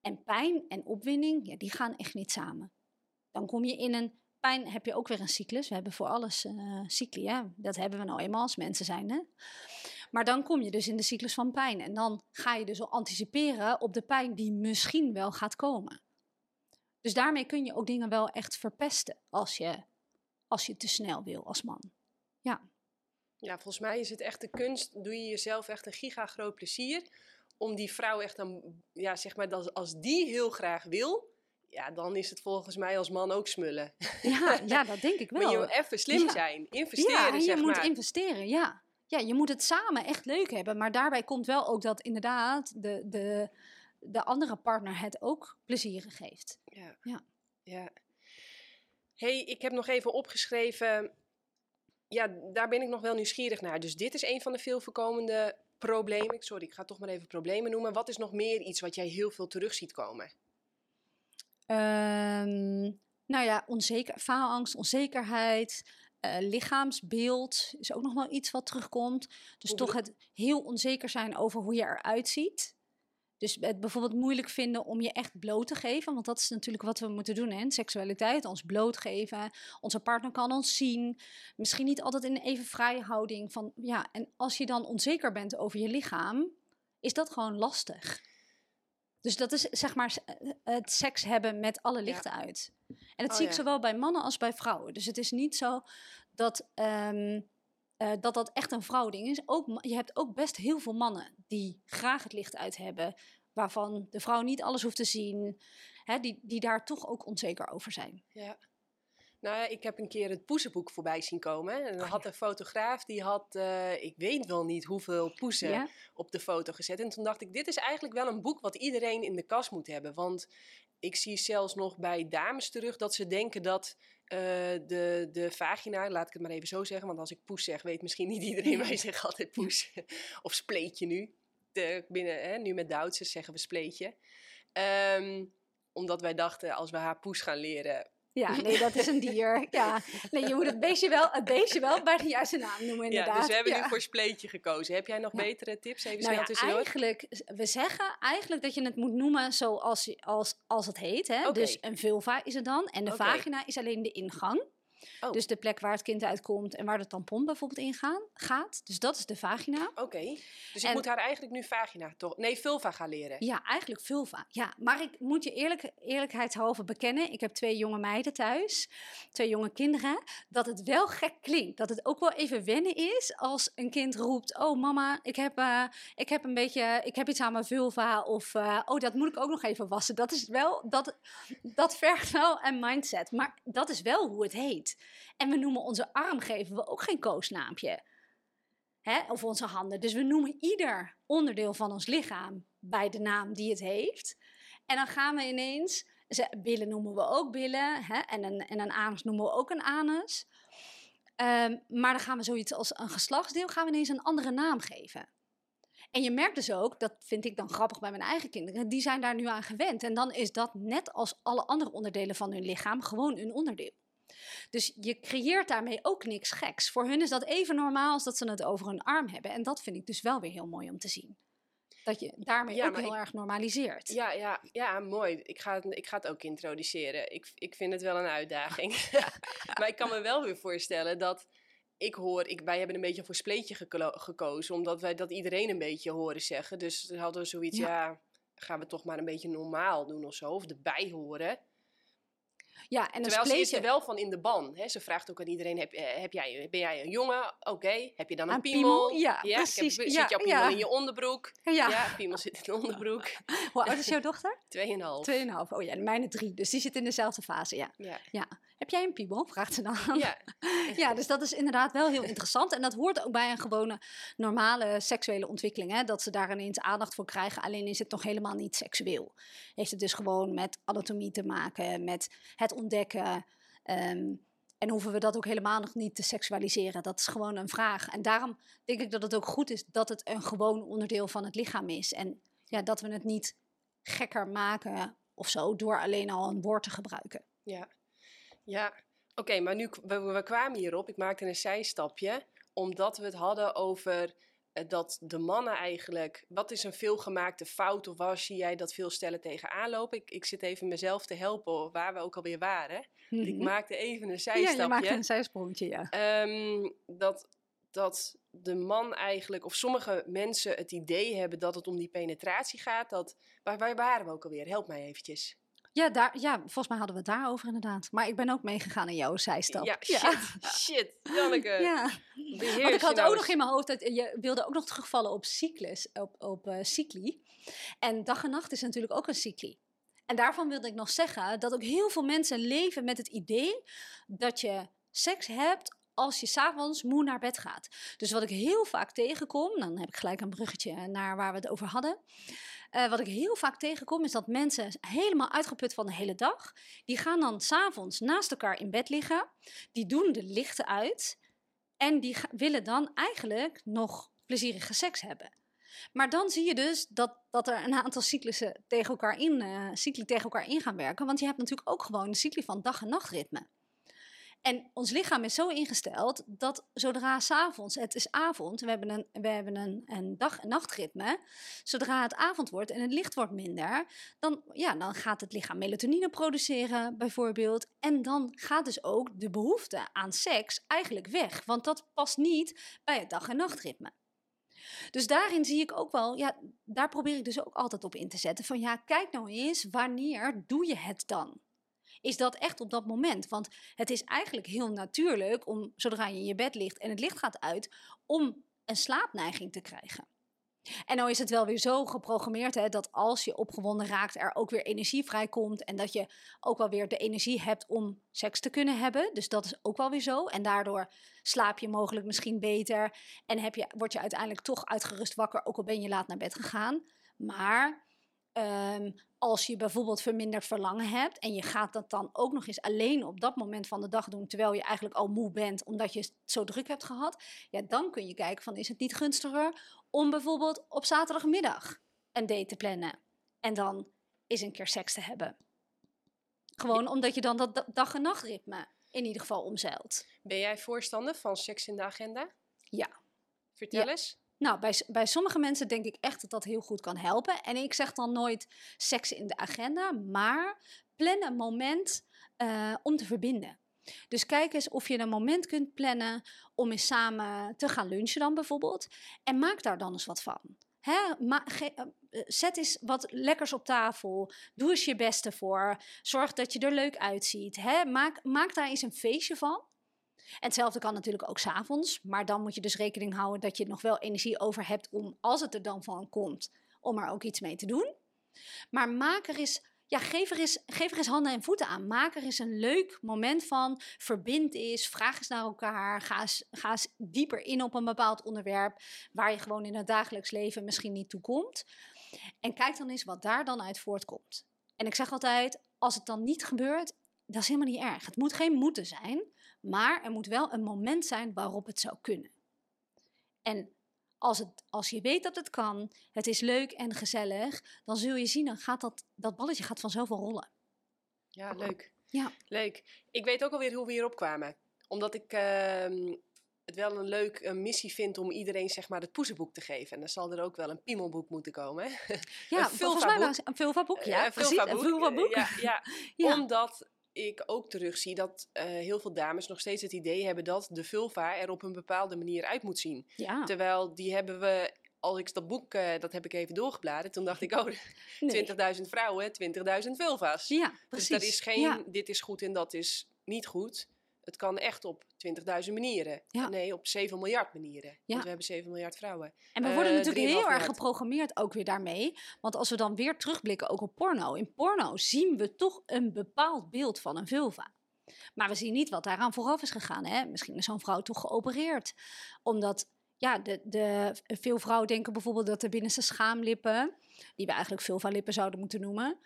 En pijn en opwinding, ja, die gaan echt niet samen. Dan kom je in een pijn, heb je ook weer een cyclus. We hebben voor alles uh, cycli, dat hebben we nou eenmaal als mensen zijn. Hè? Maar dan kom je dus in de cyclus van pijn. En dan ga je dus al anticiperen op de pijn die misschien wel gaat komen. Dus daarmee kun je ook dingen wel echt verpesten als je, als je te snel wil als man. Ja. Ja, volgens mij is het echt de kunst, doe je jezelf echt een gigagroot plezier om die vrouw echt dan, ja, zeg maar, als die heel graag wil, ja, dan is het volgens mij als man ook smullen. Ja, ja dat denk ik wel. Maar je moet even slim zijn, investeren, ja, je zeg moet investeren, ja ja, je moet het samen echt leuk hebben. Maar daarbij komt wel ook dat inderdaad de, de, de andere partner het ook plezier geeft. Ja. ja. ja. hey, ik heb nog even opgeschreven. Ja, daar ben ik nog wel nieuwsgierig naar. Dus dit is een van de veel voorkomende problemen. Sorry, ik ga toch maar even problemen noemen. Wat is nog meer iets wat jij heel veel terug ziet komen? Um, nou ja, onzeker, faalangst, onzekerheid. Uh, lichaamsbeeld is ook nog wel iets wat terugkomt. Dus toch het heel onzeker zijn over hoe je eruit ziet. Dus het bijvoorbeeld moeilijk vinden om je echt bloot te geven. Want dat is natuurlijk wat we moeten doen. Hè? Seksualiteit, ons blootgeven. Onze partner kan ons zien. Misschien niet altijd in een even vrije houding. Van, ja, en als je dan onzeker bent over je lichaam, is dat gewoon lastig. Dus dat is zeg maar het seks hebben met alle lichten uit. En dat oh, zie ik zowel bij mannen als bij vrouwen. Dus het is niet zo dat ehm, eh, dat, dat echt een vrouwding is. Ook, je hebt ook best heel veel mannen die graag het licht uit hebben. Waarvan de vrouw niet alles hoeft te zien. Hè, die, die daar toch ook onzeker over zijn. Ja. Nou ja, ik heb een keer het poezenboek voorbij zien komen. En dan oh, had een fotograaf, die had, uh, ik weet wel niet hoeveel poezen op de foto gezet. En toen dacht ik, dit is eigenlijk wel een boek wat iedereen in de kast moet hebben. Want ik zie zelfs nog bij dames terug dat ze denken dat uh, de, de vagina, laat ik het maar even zo zeggen. Want als ik poes zeg, weet misschien niet iedereen, wij zeggen altijd poes. of spleetje nu. De, binnen, hè, nu met Duitsers zeggen we spleetje. Um, omdat wij dachten, als we haar poes gaan leren, ja, nee, dat is een dier. Ja. Nee, je moet het beestje wel, het beestje wel bij de juiste naam noemen, inderdaad. Ja, dus we hebben nu voor spleetje gekozen. Heb jij nog betere tips? Even nou snel eigenlijk, we zeggen eigenlijk dat je het moet noemen zoals als, als het heet. Hè? Dus een vulva is het dan. En de vagina is alleen de ingang. Oh. Dus de plek waar het kind uitkomt en waar de tampon bijvoorbeeld in gaat. Dus dat is de vagina. Oké. Dus ik moet haar eigenlijk nu vagina toch? Nee, vulva gaan leren. Ja, eigenlijk vulva. Ja, maar ik moet je eerlijk, eerlijkheidshalve bekennen. Ik heb twee jonge meiden thuis, twee jonge kinderen. Dat het wel gek klinkt. Dat het ook wel even wennen is als een kind roept: Oh, mama, ik heb, uh, ik heb een beetje, ik heb iets aan mijn vulva. Of uh, oh, dat moet ik ook nog even wassen. Dat is wel, dat, dat vergt wel een mindset. Maar dat is wel hoe het heet. En we noemen onze arm, geven we ook geen koosnaampje. Hè? Of onze handen. Dus we noemen ieder onderdeel van ons lichaam bij de naam die het heeft. En dan gaan we ineens, billen noemen we ook billen. Hè? En, een, en een anus noemen we ook een anus. Um, maar dan gaan we zoiets als een geslachtsdeel, gaan we ineens een andere naam geven. En je merkt dus ook, dat vind ik dan grappig bij mijn eigen kinderen, die zijn daar nu aan gewend. En dan is dat net als alle andere onderdelen van hun lichaam gewoon een onderdeel. Dus je creëert daarmee ook niks geks. Voor hun is dat even normaal als dat ze het over hun arm hebben. En dat vind ik dus wel weer heel mooi om te zien. Dat je daarmee ook heel erg normaliseert. Ja, ja, ja, mooi. Ik ga, het, ik ga het ook introduceren. Ik, ik vind het wel een uitdaging. maar ik kan me wel weer voorstellen dat ik hoor, ik, wij hebben een beetje voor spleetje gekozen, omdat wij dat iedereen een beetje horen zeggen. Dus hadden we zoiets, ja. ja. gaan we toch maar een beetje normaal doen of zo, of erbij horen. Ja, en Terwijl ze is er wel van in de ban. Hè? Ze vraagt ook aan iedereen, heb, eh, heb jij, ben jij een jongen? Oké. Heb je dan een, piemel? Ja, precies. Heb, zit jouw piemel in je onderbroek? Ja. ja, piemel zit in de onderbroek. Hoe oud is jouw dochter? Tweeënhalf. Tweeënhalf, oh ja, mijne drie. Dus die zit in dezelfde fase, ja. ja. Heb jij een piemel? Vraagt ze dan. Ja. ja, dus dat is inderdaad wel heel interessant. En dat hoort ook bij een gewone normale seksuele ontwikkeling. Hè? Dat ze daar ineens aandacht voor krijgen. Alleen is het nog helemaal niet seksueel. Heeft het dus gewoon met anatomie te maken, met het ontdekken. Ehm, En hoeven we dat ook helemaal nog niet te seksualiseren. Dat is gewoon een vraag. En daarom denk ik dat het ook goed is dat het een gewoon onderdeel van het lichaam is. En ja, dat we het niet gekker maken of zo door alleen al een woord te gebruiken. Ja, ja. Oké, maar nu we, we kwamen hierop. Ik maakte een zijstapje omdat we het hadden over eh, dat de mannen eigenlijk. Wat is een veelgemaakte fout of waar zie jij dat veel stellen tegenaan lopen? Ik, ik zit even mezelf te helpen waar we ook alweer waren. Ik mhm. maakte even een zijstapje. Ja, je maakte een zijsprongetje, ja. Ehm, dat, dat de man eigenlijk, of sommige mensen het idee hebben dat het om die penetratie gaat. Dat, waar, waar waren we ook alweer? Help mij eventjes. Ja, daar, ja, volgens mij hadden we het daarover inderdaad. Maar ik ben ook meegegaan in jouw zijstap. Ja, shit, shit, Janneke. Ja. Want ik had ook nog in mijn hoofd, dat je wilde ook nog terugvallen op cyclus, op, op uh, cycli. En dag en nacht is natuurlijk ook een cycli. En daarvan wilde ik nog zeggen dat ook heel veel mensen leven met het idee dat je seks hebt als je s'avonds moe naar bed gaat. Dus wat ik heel vaak tegenkom, dan heb ik gelijk een bruggetje naar waar we het over hadden. Uh, wat ik heel vaak tegenkom is dat mensen helemaal uitgeput van de hele dag, die gaan dan s'avonds naast elkaar in bed liggen, die doen de lichten uit en die willen dan eigenlijk nog plezierige seks hebben. Maar dan zie je dus dat, dat er een aantal cyclussen tegen elkaar in, uh, cycli tegen elkaar in gaan werken. Want je hebt natuurlijk ook gewoon de cycli van dag- en nachtritme. En ons lichaam is zo ingesteld dat zodra s'avonds, het is avond, we hebben een, we hebben een, een dag- en nachtritme. Zodra het avond wordt en het licht wordt minder, dan, ja, dan gaat het lichaam melatonine produceren bijvoorbeeld. En dan gaat dus ook de behoefte aan seks eigenlijk weg, want dat past niet bij het dag- en nachtritme. Dus daarin zie ik ook wel, ja, daar probeer ik dus ook altijd op in te zetten. Van ja, kijk nou eens, wanneer doe je het dan? Is dat echt op dat moment. Want het is eigenlijk heel natuurlijk om, zodra je in je bed ligt en het licht gaat uit, om een slaapneiging te krijgen. En nou is het wel weer zo geprogrammeerd hè, dat als je opgewonden raakt, er ook weer energie vrijkomt. En dat je ook wel weer de energie hebt om seks te kunnen hebben. Dus dat is ook wel weer zo. En daardoor slaap je mogelijk misschien beter. En heb je, word je uiteindelijk toch uitgerust wakker, ook al ben je laat naar bed gegaan. Maar Ehm, als je bijvoorbeeld verminderd verlangen hebt en je gaat dat dan ook nog eens alleen op dat moment van de dag doen, terwijl je eigenlijk al moe bent omdat je het zo druk hebt gehad, ja, dan kun je kijken van is het niet gunstiger om bijvoorbeeld op zaterdagmiddag een date te plannen en dan eens een keer seks te hebben. Gewoon omdat je dan dat dag- en nachtritme in ieder geval omzeilt. Ben jij voorstander van seks in de agenda? Ja. Vertel eens. Nou, bij, bij sommige mensen denk ik echt dat dat heel goed kan helpen. En ik zeg dan nooit seks in de agenda, maar plan een moment uh, om te verbinden. Dus kijk eens of je een moment kunt plannen om eens samen te gaan lunchen dan bijvoorbeeld. En maak daar dan eens wat van. Eh, zet eens wat lekkers op tafel. Doe eens je beste voor. Zorg dat je er leuk uitziet. Maak, maak daar eens een feestje van. En hetzelfde kan natuurlijk ook s'avonds. Maar dan moet je dus rekening houden dat je nog wel energie over hebt om, als het er dan van komt, om er ook iets mee te doen. Maar maak er eens ja, geef er, eens, geef handen en voeten aan. Maak er eens een leuk moment van. Verbind eens, vraag eens naar elkaar. Ga eens, ga eens dieper in op een bepaald onderwerp waar je gewoon in het dagelijks leven misschien niet toe komt. En kijk dan eens wat daar dan uit voortkomt. En ik zeg altijd, als het dan niet gebeurt, dat is helemaal niet erg. Het moet geen moeten zijn. Maar er moet wel een moment zijn waarop het zou kunnen. En als, het, als je weet dat het kan, het is leuk en gezellig, dan zul je zien, dan gaat dat, dat balletje gaat vanzelf wel rollen. Ja, leuk. Ja. Leuk. Ik weet ook alweer hoe we hierop kwamen. Omdat ik uh, het wel een leuk missie vind om iedereen zeg maar het poezenboek te geven. En dan zal er ook wel een piemelboek moeten komen. Ja, volgens mij was een vulva-boek. Ja, uh. Een vulva-boek. Ja, ja. ja, omdat ik ook terugzie dat uh, heel veel dames nog steeds het idee hebben dat de vulva er op een bepaalde manier uit moet zien. Ja. Terwijl die hebben we, als ik dat boek, uh, dat heb ik even doorgebladerd, toen dacht ik, oh, nee. 20.000 vrouwen, 20.000 vulva's. Ja, precies. Dus dat is geen, ja. dit is goed en dat is niet goed. Het kan echt op 20.000 manieren. Ja. Nee, op 7 miljard manieren. Ja. Want we hebben 7 miljard vrouwen. En we worden uh, natuurlijk heel erg geprogrammeerd ook weer daarmee. Want als we dan weer terugblikken ook op porno. In porno zien we toch een bepaald beeld van een vulva. Maar we zien niet wat daaraan vooraf is gegaan. Hè? Misschien is zo'n vrouw toch geopereerd. Omdat ja, de, de, veel vrouwen denken bijvoorbeeld dat de binnenste schaamlippen, die we eigenlijk vulva-lippen zouden moeten noemen,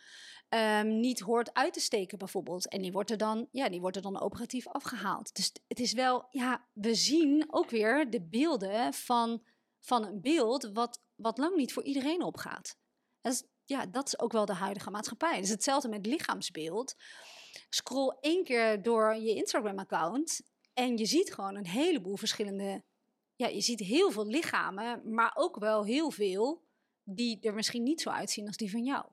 um, niet hoort uit te steken bijvoorbeeld. En die wordt er dan, ja, die wordt er dan operatief afgehaald. Dus het is wel, ja, we zien ook weer de beelden van, van een beeld wat, wat lang niet voor iedereen opgaat. Dat ja, dat is ook wel de huidige maatschappij. Dus hetzelfde met lichaamsbeeld. Scroll één keer door je Instagram-account en je ziet gewoon een heleboel verschillende. Ja, je ziet heel veel lichamen, maar ook wel heel veel die er misschien niet zo uitzien als die van jou.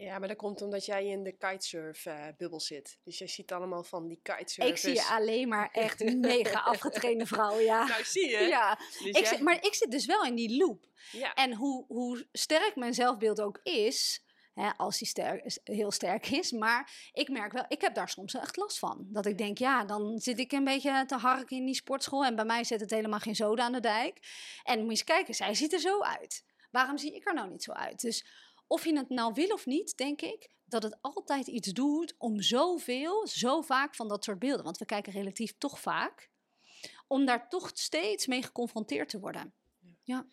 Ja, maar dat komt omdat jij in de kitesurf-bubbel zit. Dus jij ziet allemaal van die kitesurfers. Ik zie alleen maar echt mega afgetrainde vrouwen, ja. Nou, zie je. Ja. Dus ik zit, maar ik zit dus wel in die loop. Ja. En hoe, hoe sterk mijn zelfbeeld ook is, hè, als die sterk, heel sterk is, maar ik merk wel, ik heb daar soms echt last van. Dat ik denk, ja, dan zit ik een beetje te harken in die sportschool en bij mij zit het helemaal geen zoden aan de dijk. En moet je eens kijken, zij ziet er zo uit. Waarom zie ik er nou niet zo uit? Dus of je het nou wil of niet, denk ik, dat het altijd iets doet om zoveel, zo vaak van dat soort beelden, want we kijken relatief toch vaak, om daar toch steeds mee geconfronteerd te worden. Ja.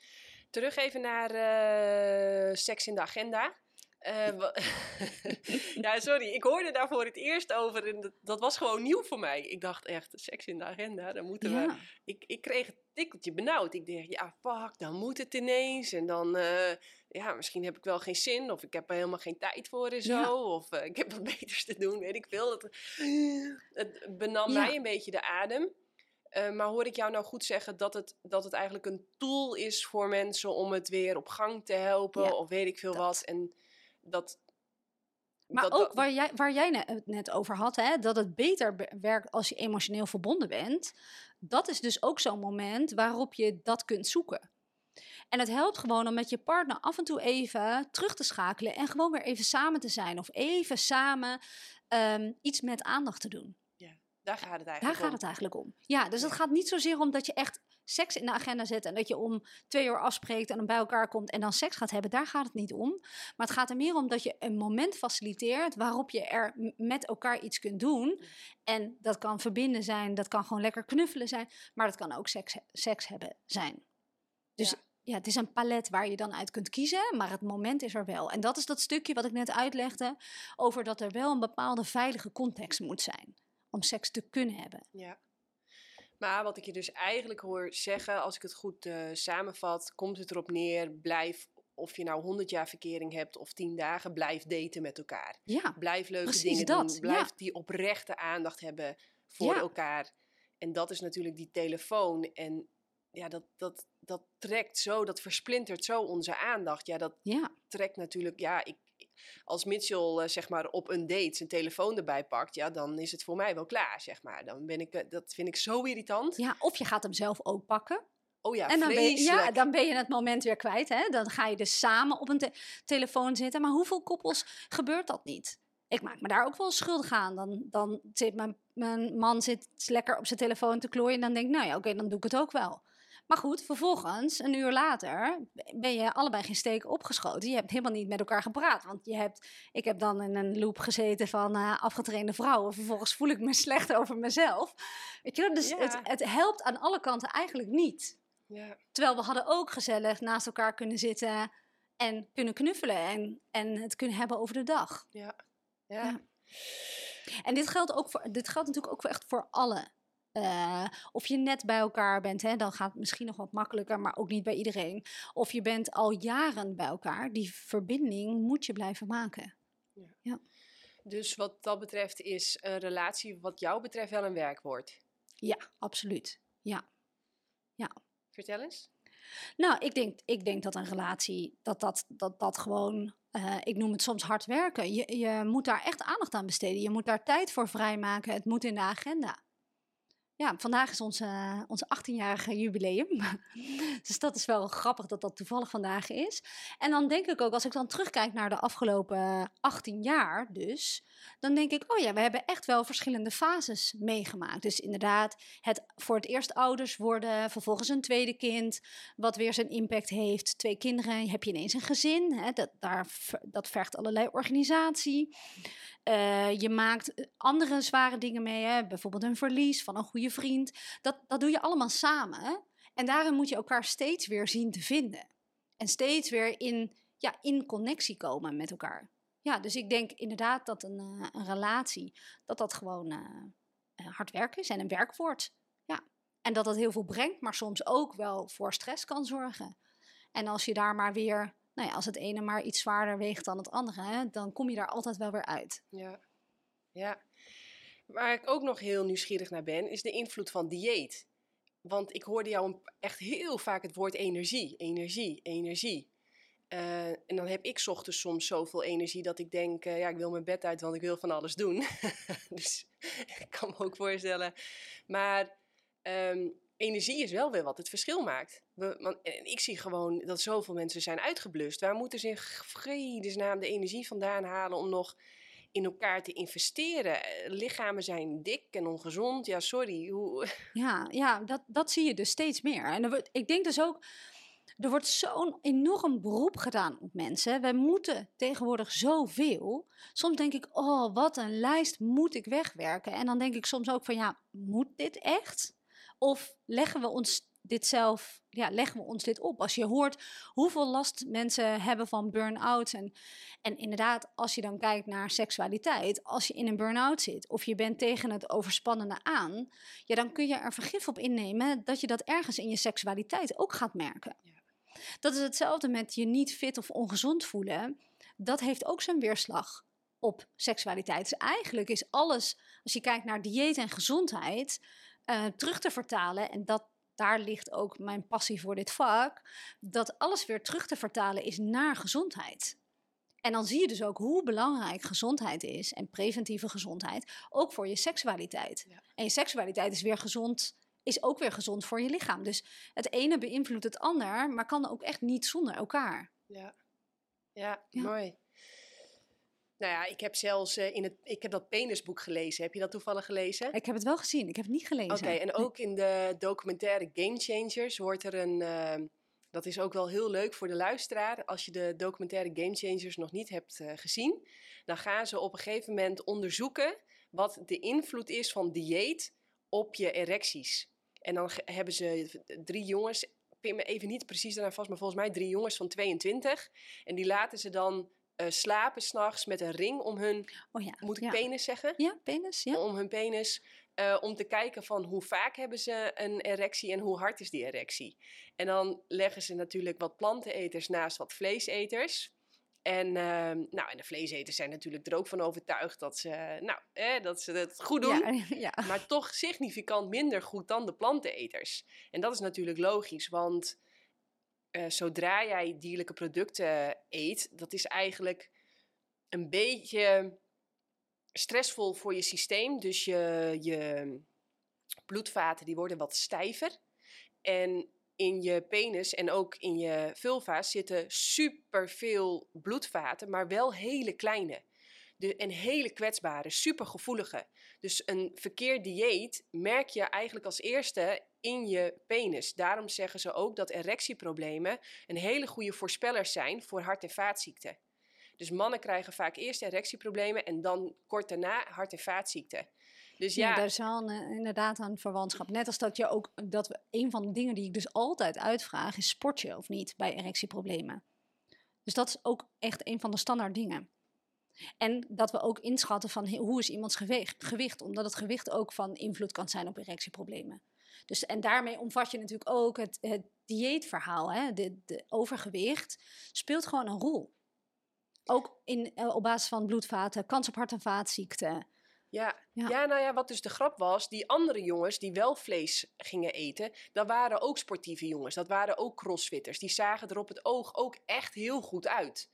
Terug even naar uh, seks in de agenda. Uh, ja, sorry, ik hoorde daar voor het eerst over en dat, dat, was gewoon nieuw voor mij. Ik dacht echt, seks in de agenda, dan moeten we... Ik, ik kreeg het tikkeltje benauwd. Ik dacht, ja, fuck, dan moet het ineens. En dan, uh, ja, misschien heb ik wel geen zin of ik heb er helemaal geen tijd voor en zo. Of uh, ik heb wat beters te doen, weet ik veel. Dat, het benam ja. mij een beetje de adem. Uh, maar hoor ik jou nou goed zeggen dat het, dat het eigenlijk een tool is voor mensen om het weer op gang te helpen of weet ik veel wat. En dat. Maar ook waar jij, waar jij het net over had, hè, dat het beter werkt als je emotioneel verbonden bent. Dat is dus ook zo'n moment waarop je dat kunt zoeken. En het helpt gewoon om met je partner af en toe even terug te schakelen en gewoon weer even samen te zijn. Of even samen um, iets met aandacht te doen. Ja, daar gaat het eigenlijk daar om. Daar gaat het eigenlijk om. Ja, dus het gaat niet zozeer om dat je echt seks in de agenda zet en dat je om twee uur afspreekt en dan bij elkaar komt en dan seks gaat hebben, daar gaat het niet om. Maar het gaat er meer om dat je een moment faciliteert waarop je er met elkaar iets kunt doen. En dat kan verbinden zijn, dat kan gewoon lekker knuffelen zijn, maar dat kan ook seks, seks hebben zijn. Dus ja. Ja. het is een palet waar je dan uit kunt kiezen, maar het moment is er wel. En dat is dat stukje wat ik net uitlegde over dat er wel een bepaalde veilige context moet zijn om seks te kunnen hebben. Ja. Maar wat ik je dus eigenlijk hoor zeggen, als ik het goed uh, samenvat, komt het erop neer, blijf of je nou 100 jaar verkering hebt of 10 dagen, blijf daten met elkaar. Ja, blijf leuke dingen dat. doen. Blijf die oprechte aandacht hebben voor elkaar. En dat is natuurlijk die telefoon. En ja, dat, dat, dat trekt zo, dat versplintert zo onze aandacht. Ja, dat trekt natuurlijk, ja, ik, als Mitchell uh, zeg maar op een date zijn telefoon erbij pakt, ja, dan is het voor mij wel klaar, zeg maar. Dan ben ik, uh, dat vind ik zo irritant. Ja, of je gaat hem zelf ook pakken. Oh ja, en dan ben, je, ja, dan ben je het moment weer kwijt. Hè? Dan ga je dus samen op een te telefoon zitten. Maar hoeveel koppels gebeurt dat niet? Ik maak me daar ook wel schuldig aan. Dan, dan zit mijn, mijn man zit lekker op zijn telefoon te klooien. En dan denk ik, nou ja, oké, dan doe ik het ook wel. Maar goed, vervolgens, een uur later, ben je allebei geen steek opgeschoten. Je hebt helemaal niet met elkaar gepraat. Want je hebt, ik heb dan in een loop gezeten van uh, afgetrainde vrouwen. Vervolgens voel ik me slecht over mezelf. Weet je, dus het, het helpt aan alle kanten eigenlijk niet. Ja. Terwijl we hadden ook gezellig naast elkaar kunnen zitten en kunnen knuffelen en, en het kunnen hebben over de dag. Ja. ja. ja. En dit geldt, ook voor, dit geldt natuurlijk ook echt voor alle uh, of je net bij elkaar bent, hè, dan gaat het misschien nog wat makkelijker, maar ook niet bij iedereen. Of je bent al jaren bij elkaar, die verbinding moet je blijven maken. Ja. ja. Dus wat dat betreft is een relatie wat jou betreft wel een werkwoord? Ja, absoluut. Ja. ja. Vertel eens. Nou, ik denk, ik denk dat een relatie, dat dat, dat, dat gewoon, uh, ik noem het soms hard werken. Je, je moet daar echt aandacht aan besteden. Je moet daar tijd voor vrijmaken. Het moet in de agenda. Ja, vandaag is onze, onze 18-jarige jubileum. dus dat is wel grappig dat dat toevallig vandaag is. En dan denk ik ook, als ik dan terugkijk naar de afgelopen 18 jaar dus, dan denk ik, oh ja, we hebben echt wel verschillende fases meegemaakt. Dus inderdaad, het voor het eerst ouders worden, vervolgens een tweede kind, wat weer zijn impact heeft. Twee kinderen, heb je ineens een gezin, hè, dat, daar, dat vergt allerlei organisatie. Uh, je maakt eh, andere zware dingen mee, hè? bijvoorbeeld een verlies van een goede vriend. Dat, dat doe je allemaal samen. En daarin moet je elkaar steeds weer zien te vinden. En steeds weer in, ja, in connectie komen met elkaar. Ja, dus ik denk inderdaad dat een, uh, een relatie, dat dat gewoon uh, hard werk is en een werkwoord. Ja. En dat dat heel veel brengt, maar soms ook wel voor stress kan zorgen. En als je daar maar weer, nou ja, als het ene maar iets zwaarder weegt dan het andere, hè, dan kom je daar altijd wel weer uit. Ja, ja. Waar ik ook nog heel nieuwsgierig naar ben, is de invloed van dieet. Want ik hoorde jou echt heel vaak het woord energie, energie, energie. Uh, en dan heb ik ochtends soms zoveel energie dat ik denk, uh, ja, ik wil mijn bed uit, want ik wil van alles doen. dus ik kan me ook voorstellen. Maar um, energie is wel weer wat het verschil maakt. We, en ik zie gewoon dat zoveel mensen zijn uitgeblust. Waar moeten ze in vredesnaam de energie vandaan halen om nog in elkaar te investeren. Eh, lichamen zijn dik en ongezond. Ja, sorry. Hoe... Ja, ja dat, dat zie je dus steeds meer. En ik denk dus ook, er wordt zo'n enorm beroep gedaan op mensen. Wij moeten tegenwoordig zoveel. Soms denk ik, oh, wat een lijst moet ik wegwerken. En dan denk ik soms ook van, ja, moet dit echt? Of leggen we ons dit zelf, ja, leggen we ons dit op? Als je hoort hoeveel last mensen hebben van burn-out. En, en inderdaad, als je dan kijkt naar seksualiteit, als je in een burn-out zit of je bent tegen het overspannende aan, ja, dan kun je er vergif op innemen dat je dat ergens in je seksualiteit ook gaat merken. Ja. Dat is hetzelfde met je niet fit of ongezond voelen. Dat heeft ook zijn weerslag op seksualiteit. Dus eigenlijk is alles, als je kijkt naar dieet en gezondheid, uh, terug te vertalen. En dat, daar ligt ook mijn passie voor dit vak. Dat alles weer terug te vertalen is naar gezondheid. En dan zie je dus ook hoe belangrijk gezondheid is en preventieve gezondheid, ook voor je seksualiteit. En je seksualiteit is weer gezond, is ook weer gezond voor je lichaam. Dus het ene beïnvloedt het ander, maar kan ook echt niet zonder elkaar. Ja, ja, ja. mooi. Nou ja, ik heb zelfs uh, in het, ik heb dat penisboek gelezen. Heb je dat toevallig gelezen? Ik heb het wel gezien, ik heb het niet gelezen. Oké, en ook in de documentaire Game Changers wordt er een, uh, dat is ook wel heel leuk voor de luisteraar. Als je de documentaire Game Changers nog niet hebt uh, gezien, dan gaan ze op een gegeven moment onderzoeken wat de invloed is van dieet op je erecties. En dan hebben ze drie jongens, pin me even niet precies daarna vast, maar volgens mij drie jongens van 22. En die laten ze dan uh, slapen s'nachts met een ring om hun, oh ja, moet ik penis zeggen? Ja, penis, ja. Om hun penis, uh, om te kijken van hoe vaak hebben ze een erectie en hoe hard is die erectie. En dan leggen ze natuurlijk wat planteneters naast wat vleeseters. En, uh, nou, en de vleeseters zijn natuurlijk er ook van overtuigd dat ze, nou, eh, dat ze het goed doen. Ja, ja. Maar toch significant minder goed dan de planteneters. En dat is natuurlijk logisch, want uh, zodra jij dierlijke producten eet, dat is eigenlijk een beetje stressvol voor je systeem. Dus je, je bloedvaten die worden wat stijver. En in je penis en ook in je vulva zitten superveel bloedvaten, maar wel hele kleine. De, en hele kwetsbare, supergevoelige. Dus een verkeerd dieet merk je eigenlijk als eerste in je penis. Daarom zeggen ze ook dat erectieproblemen een hele goede voorspellers zijn voor hart- en vaatziekten. Dus mannen krijgen vaak eerst erectieproblemen en dan kort daarna hart- en vaatziekten. Dus ja, ja daar is wel een, inderdaad een verwantschap. Net als dat je ook, dat we, een van de dingen die ik dus altijd uitvraag, is sport je of niet bij erectieproblemen. Dus dat is ook echt een van de standaard dingen. En dat we ook inschatten van hoe is iemands gewicht, gewicht, omdat het gewicht ook van invloed kan zijn op erectieproblemen. Dus, en daarmee omvat je natuurlijk ook het, het dieetverhaal. Hè? De, de overgewicht speelt gewoon een rol. Ook in, eh, op basis van bloedvaten, kans op hart- en vaatziekten. Ja. ja. nou ja, wat dus de grap was, die andere jongens die wel vlees gingen eten, dat waren ook sportieve jongens. Dat waren ook crossfitters. Die zagen er op het oog ook echt heel goed uit.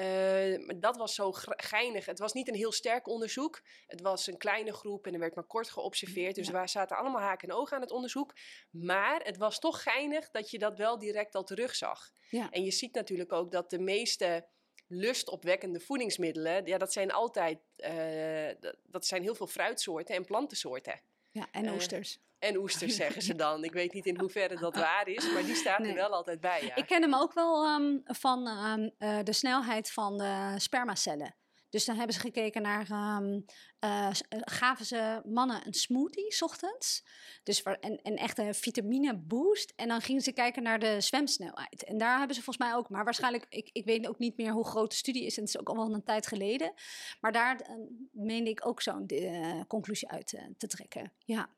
Uh, dat was zo geinig. Het was niet een heel sterk onderzoek. Het was een kleine groep en er werd maar kort geobserveerd. Dus ja. we zaten allemaal haken en ogen aan het onderzoek. Maar het was toch geinig dat je dat wel direct al terugzag. Ja. En je ziet natuurlijk ook dat de meeste lustopwekkende voedingsmiddelen, ja, dat zijn altijd, uh, dat zijn heel veel fruitsoorten en plantensoorten. Ja, en oesters. En oesters zeggen ze dan. Ik weet niet in hoeverre dat waar is, maar die staat er wel altijd bij. Ja. Ik ken hem ook wel um, van um, uh, de snelheid van de spermacellen. Dus dan hebben ze gekeken naar, um, uh, gaven ze mannen een smoothie s ochtends. Dus en, en echt een vitamine boost. En dan gingen ze kijken naar de zwemsnelheid. En daar hebben ze volgens mij ook, maar waarschijnlijk, ik, ik weet ook niet meer hoe groot de studie is. En het is ook al wel een tijd geleden. Maar daar uh, meende ik ook zo'n uh, conclusie uit te trekken. Ja.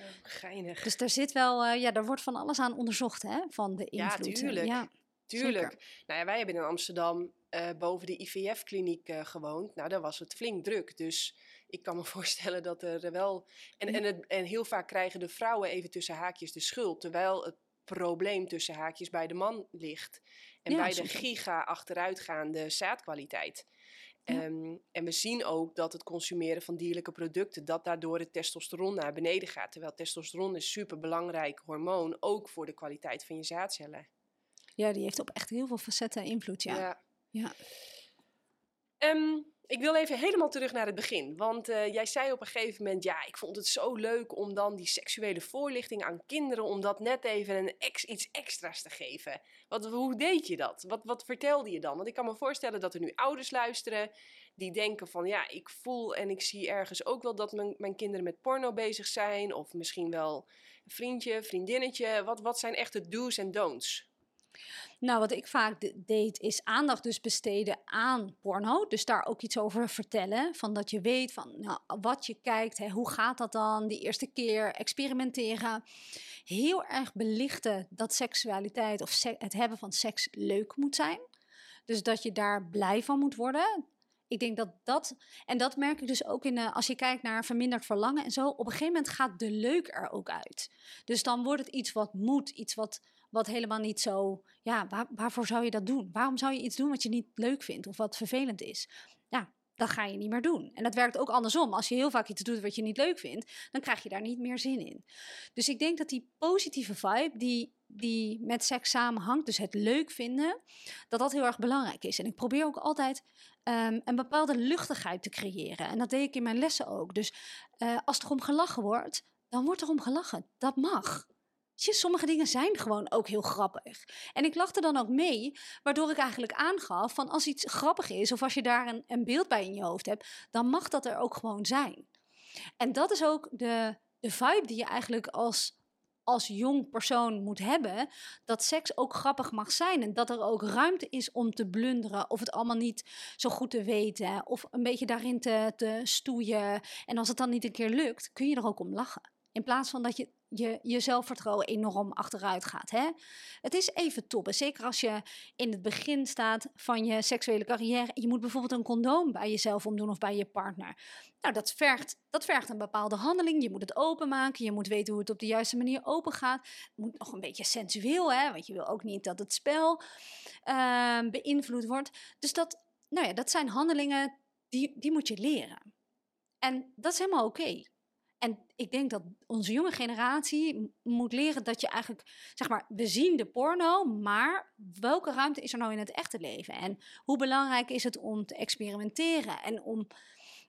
Oh, geinig. Dus daar zit wel, ja, daar wordt van alles aan onderzocht, hè, van de invloed. Ja, tuurlijk. Ja. Tuurlijk. Nou ja, wij hebben in Amsterdam uh, boven de IVF-kliniek uh, gewoond. Nou, daar was het flink druk. Dus ik kan me voorstellen dat er wel. En, en, het, en heel vaak krijgen de vrouwen even tussen haakjes de schuld. Terwijl het probleem tussen haakjes bij de man ligt. En bij de giga achteruitgaande zaadkwaliteit. Ja. Um, en we zien ook dat het consumeren van dierlijke producten, dat daardoor het testosteron naar beneden gaat. Terwijl testosteron is een superbelangrijk hormoon, ook voor de kwaliteit van je zaadcellen. Ja, die heeft op echt heel veel facetten invloed, ja. ja. ja. Um, ik wil even helemaal terug naar het begin. Want uh, jij zei op een gegeven moment, ja, ik vond het zo leuk om dan die seksuele voorlichting aan kinderen, om dat net even een ex, iets extra's te geven. Wat, hoe deed je dat? Wat, wat vertelde je dan? Want ik kan me voorstellen dat er nu ouders luisteren die denken van, ja, ik voel en ik zie ergens ook wel dat mijn, mijn kinderen met porno bezig zijn. Of misschien wel een vriendje, vriendinnetje. Wat, wat zijn echt de do's en don'ts? Nou, wat ik vaak deed, is aandacht dus besteden aan porno. Dus daar ook iets over vertellen. Van dat je weet van nou, wat je kijkt, hè, hoe gaat dat dan? Die eerste keer experimenteren. Heel erg belichten dat seksualiteit of het hebben van seks leuk moet zijn. Dus dat je daar blij van moet worden. Ik denk dat dat, en dat merk ik dus ook in, uh, als je kijkt naar verminderd verlangen en zo, op een gegeven moment gaat de leuk er ook uit. Dus dan wordt het iets wat moet, iets wat wat helemaal niet zo, ja, waar, waarvoor zou je dat doen? Waarom zou je iets doen wat je niet leuk vindt of wat vervelend is? Ja, dat ga je niet meer doen. En dat werkt ook andersom. Als je heel vaak iets doet wat je niet leuk vindt, dan krijg je daar niet meer zin in. Dus ik denk dat die positieve vibe die, die met seks samenhangt, dus het leuk vinden, dat dat heel erg belangrijk is. En ik probeer ook altijd um, een bepaalde luchtigheid te creëren. En dat deed ik in mijn lessen ook. Dus uh, als er om gelachen wordt, dan wordt er om gelachen. Dat mag sommige dingen zijn gewoon ook heel grappig. En ik lachte dan ook mee, waardoor ik eigenlijk aangaf van als iets grappig is of als je daar een, een beeld bij in je hoofd hebt, dan mag dat er ook gewoon zijn. En dat is ook de, de vibe die je eigenlijk als, als jong persoon moet hebben. Dat seks ook grappig mag zijn. En dat er ook ruimte is om te blunderen. Of het allemaal niet zo goed te weten. Of een beetje daarin te, te stoeien. En als het dan niet een keer lukt, kun je er ook om lachen. In plaats van dat je je, je zelfvertrouwen enorm achteruit gaat. Hè? Het is even toppen. Zeker als je in het begin staat van je seksuele carrière. Je moet bijvoorbeeld een condoom bij jezelf omdoen of bij je partner. Nou, dat vergt, dat vergt een bepaalde handeling. Je moet het openmaken. Je moet weten hoe het op de juiste manier open gaat. Het moet nog een beetje sensueel, hè? want je wil ook niet dat het spel uh, beïnvloed wordt. Dus dat, nou ja, dat zijn handelingen die, die moet je leren. En dat is helemaal oké. En ik denk dat onze jonge generatie moet leren dat je eigenlijk, zeg maar, we zien de porno, maar welke ruimte is er nou in het echte leven? En hoe belangrijk is het om te experimenteren en om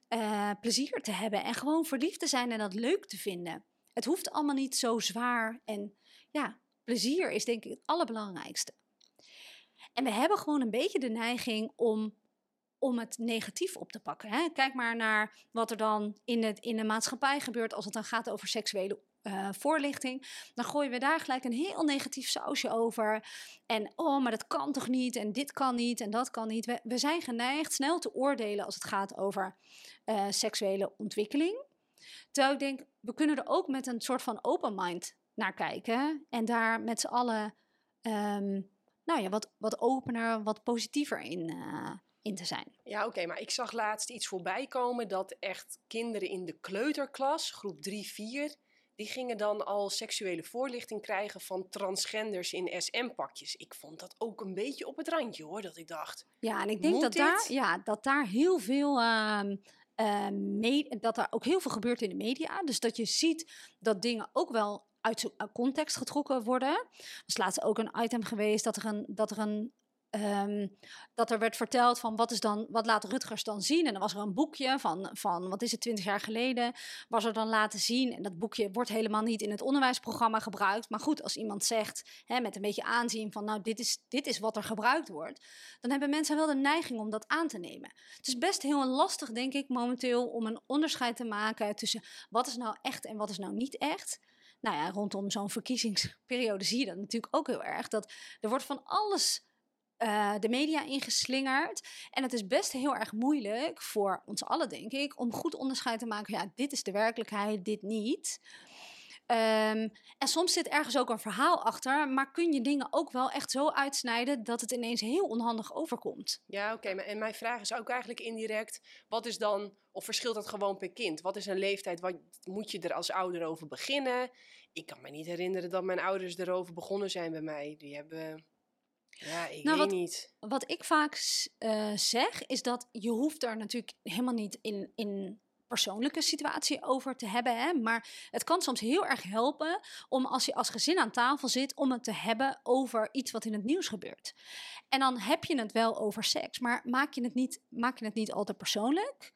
uh, plezier te hebben en gewoon verliefd te zijn en dat leuk te vinden? Het hoeft allemaal niet zo zwaar en ja, plezier is denk ik het allerbelangrijkste. En we hebben gewoon een beetje de neiging om om het negatief op te pakken. Hè? Kijk maar naar wat er dan in, het, in de maatschappij gebeurt als het dan gaat over seksuele uh, voorlichting. Dan gooien we daar gelijk een heel negatief sausje over. En oh, maar dat kan toch niet? En dit kan niet en dat kan niet. We, we zijn geneigd snel te oordelen als het gaat over uh, seksuele ontwikkeling. Terwijl ik denk, we kunnen er ook met een soort van open mind naar kijken. En daar met z'n allen um, nou ja, wat, wat opener, wat positiever in, uh, in te zijn. Ja, oké, maar ik zag laatst iets voorbij komen dat echt kinderen in de kleuterklas, groep 3, 4, die gingen dan al seksuele voorlichting krijgen van transgenders in SM-pakjes. Ik vond dat ook een beetje op het randje hoor, dat ik dacht. Ja, en ik denk dat daar, ja, dat daar heel veel. Uh, uh, dat daar ook heel veel gebeurt in de media. Dus dat je ziet dat dingen ook wel uit context getrokken worden. Er is laatst ook een item geweest dat er een, dat er een ehm, dat er werd verteld van wat, is dan, wat laat Rutgers dan zien. En dan was er een boekje van, van wat is het, twintig jaar geleden, was er dan laten zien. En dat boekje wordt helemaal niet in het onderwijsprogramma gebruikt. Maar goed, als iemand zegt, hè, met een beetje aanzien van nou, dit is, dit is wat er gebruikt wordt, dan hebben mensen wel de neiging om dat aan te nemen. Het is best heel lastig, denk ik, momenteel om een onderscheid te maken tussen wat is nou echt en wat is nou niet echt nou ja, rondom zo'n verkiezingsperiode zie je dat natuurlijk ook heel erg. Dat er wordt van alles uh, de media ingeslingerd. En het is best heel erg moeilijk voor ons allen, denk ik, om goed onderscheid te maken. Ja, dit is de werkelijkheid, dit niet. Um, en soms zit ergens ook een verhaal achter, maar kun je dingen ook wel echt zo uitsnijden dat het ineens heel onhandig overkomt. Ja, oké. en mijn vraag is ook eigenlijk indirect: wat is dan, of verschilt dat gewoon per kind? Wat is een leeftijd? Wat moet je er als ouder over beginnen? Ik kan me niet herinneren dat mijn ouders erover begonnen zijn bij mij. Die hebben ja, ik nou, weet wat, niet. Wat ik vaak uh, zeg, is dat je hoeft er natuurlijk helemaal niet in, in persoonlijke situatie over te hebben. Hè? Maar het kan soms heel erg helpen om als je als gezin aan tafel zit, om het te hebben over iets wat in het nieuws gebeurt. En dan heb je het wel over seks, maar maak je het niet, maak je het niet altijd persoonlijk.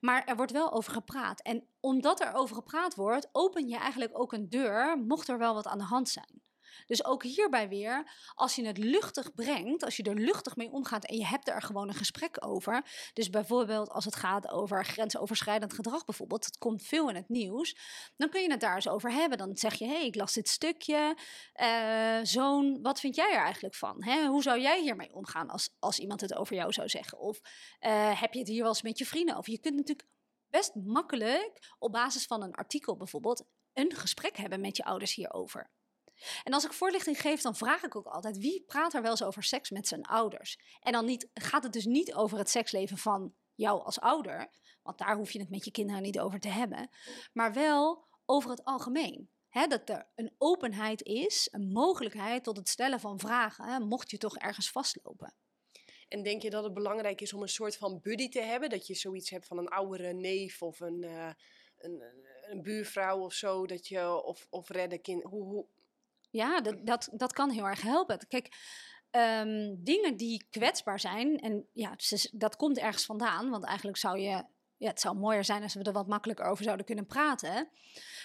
Maar er wordt wel over gepraat. En omdat er over gepraat wordt, open je eigenlijk ook een deur, mocht er wel wat aan de hand zijn. Dus ook hierbij weer, als je het luchtig brengt, als je er luchtig mee omgaat en je hebt er gewoon een gesprek over. Dus bijvoorbeeld als het gaat over grensoverschrijdend gedrag bijvoorbeeld, dat komt veel in het nieuws. Dan kun je het daar eens over hebben. Dan zeg je, hé, hey, ik las dit stukje. Uh, zoon, wat vind jij er eigenlijk van? Hè? Hoe zou jij hiermee omgaan als, als iemand het over jou zou zeggen? Of uh, heb je het hier wel eens met je vrienden over? Je kunt natuurlijk best makkelijk op basis van een artikel bijvoorbeeld een gesprek hebben met je ouders hierover. En als ik voorlichting geef, dan vraag ik ook altijd: wie praat er wel eens over seks met zijn ouders? En dan niet, gaat het dus niet over het seksleven van jou als ouder, want daar hoef je het met je kinderen niet over te hebben, maar wel over het algemeen. dat er een openheid is, een mogelijkheid tot het stellen van vragen, mocht je toch ergens vastlopen. En denk je dat het belangrijk is om een soort van buddy te hebben? Dat je zoiets hebt van een oudere neef of een, uh, een, een, buurvrouw of zo, dat je, of, of redden kind. Hoe, hoe, ja, dat, dat, dat kan heel erg helpen. Kijk, ehm, dingen die kwetsbaar zijn, en ja, dat komt ergens vandaan, want eigenlijk zou je ja, het zou mooier zijn als we er wat makkelijker over zouden kunnen praten.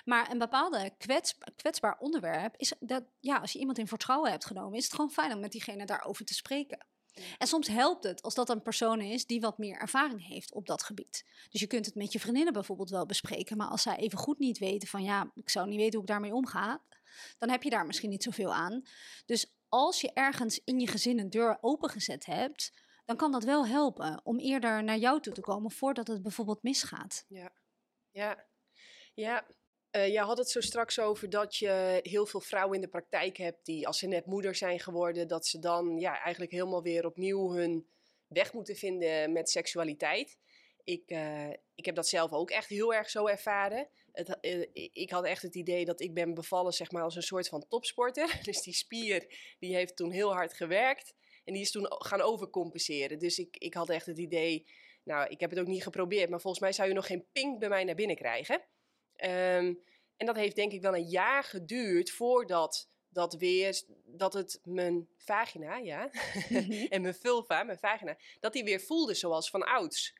Maar een bepaalde kwets, kwetsbaar onderwerp is dat, ja, als je iemand in vertrouwen hebt genomen, is het gewoon fijn om met diegene daarover te spreken. En soms helpt het als dat een persoon is die wat meer ervaring heeft op dat gebied. Dus je kunt het met je vriendinnen bijvoorbeeld wel bespreken, maar als zij even goed niet weten van ja, ik zou niet weten hoe ik daarmee omga, dan heb je daar misschien niet zoveel aan. Dus als je ergens in je gezin een deur opengezet hebt, dan kan dat wel helpen om eerder naar jou toe te komen voordat het bijvoorbeeld misgaat. Ja, ja, ja. Uh, je had het zo straks over dat je heel veel vrouwen in de praktijk hebt die als ze net moeder zijn geworden, dat ze dan ja, eigenlijk helemaal weer opnieuw hun weg moeten vinden met seksualiteit. Ik, uh, ik heb dat zelf ook echt heel erg zo ervaren. Uh, ik had echt het idee dat ik ben bevallen zeg maar, als een soort van topsporter. Dus die spier die heeft toen heel hard gewerkt. En die is toen gaan overcompenseren. Dus ik, ik had echt het idee, nou ik heb het ook niet geprobeerd. Maar volgens mij zou je nog geen ping bij mij naar binnen krijgen. Um, en dat heeft denk ik wel een jaar geduurd voordat dat weer, dat het mijn vagina, ja, mhm. en mijn vulva, mijn vagina, dat die weer voelde zoals van ouds.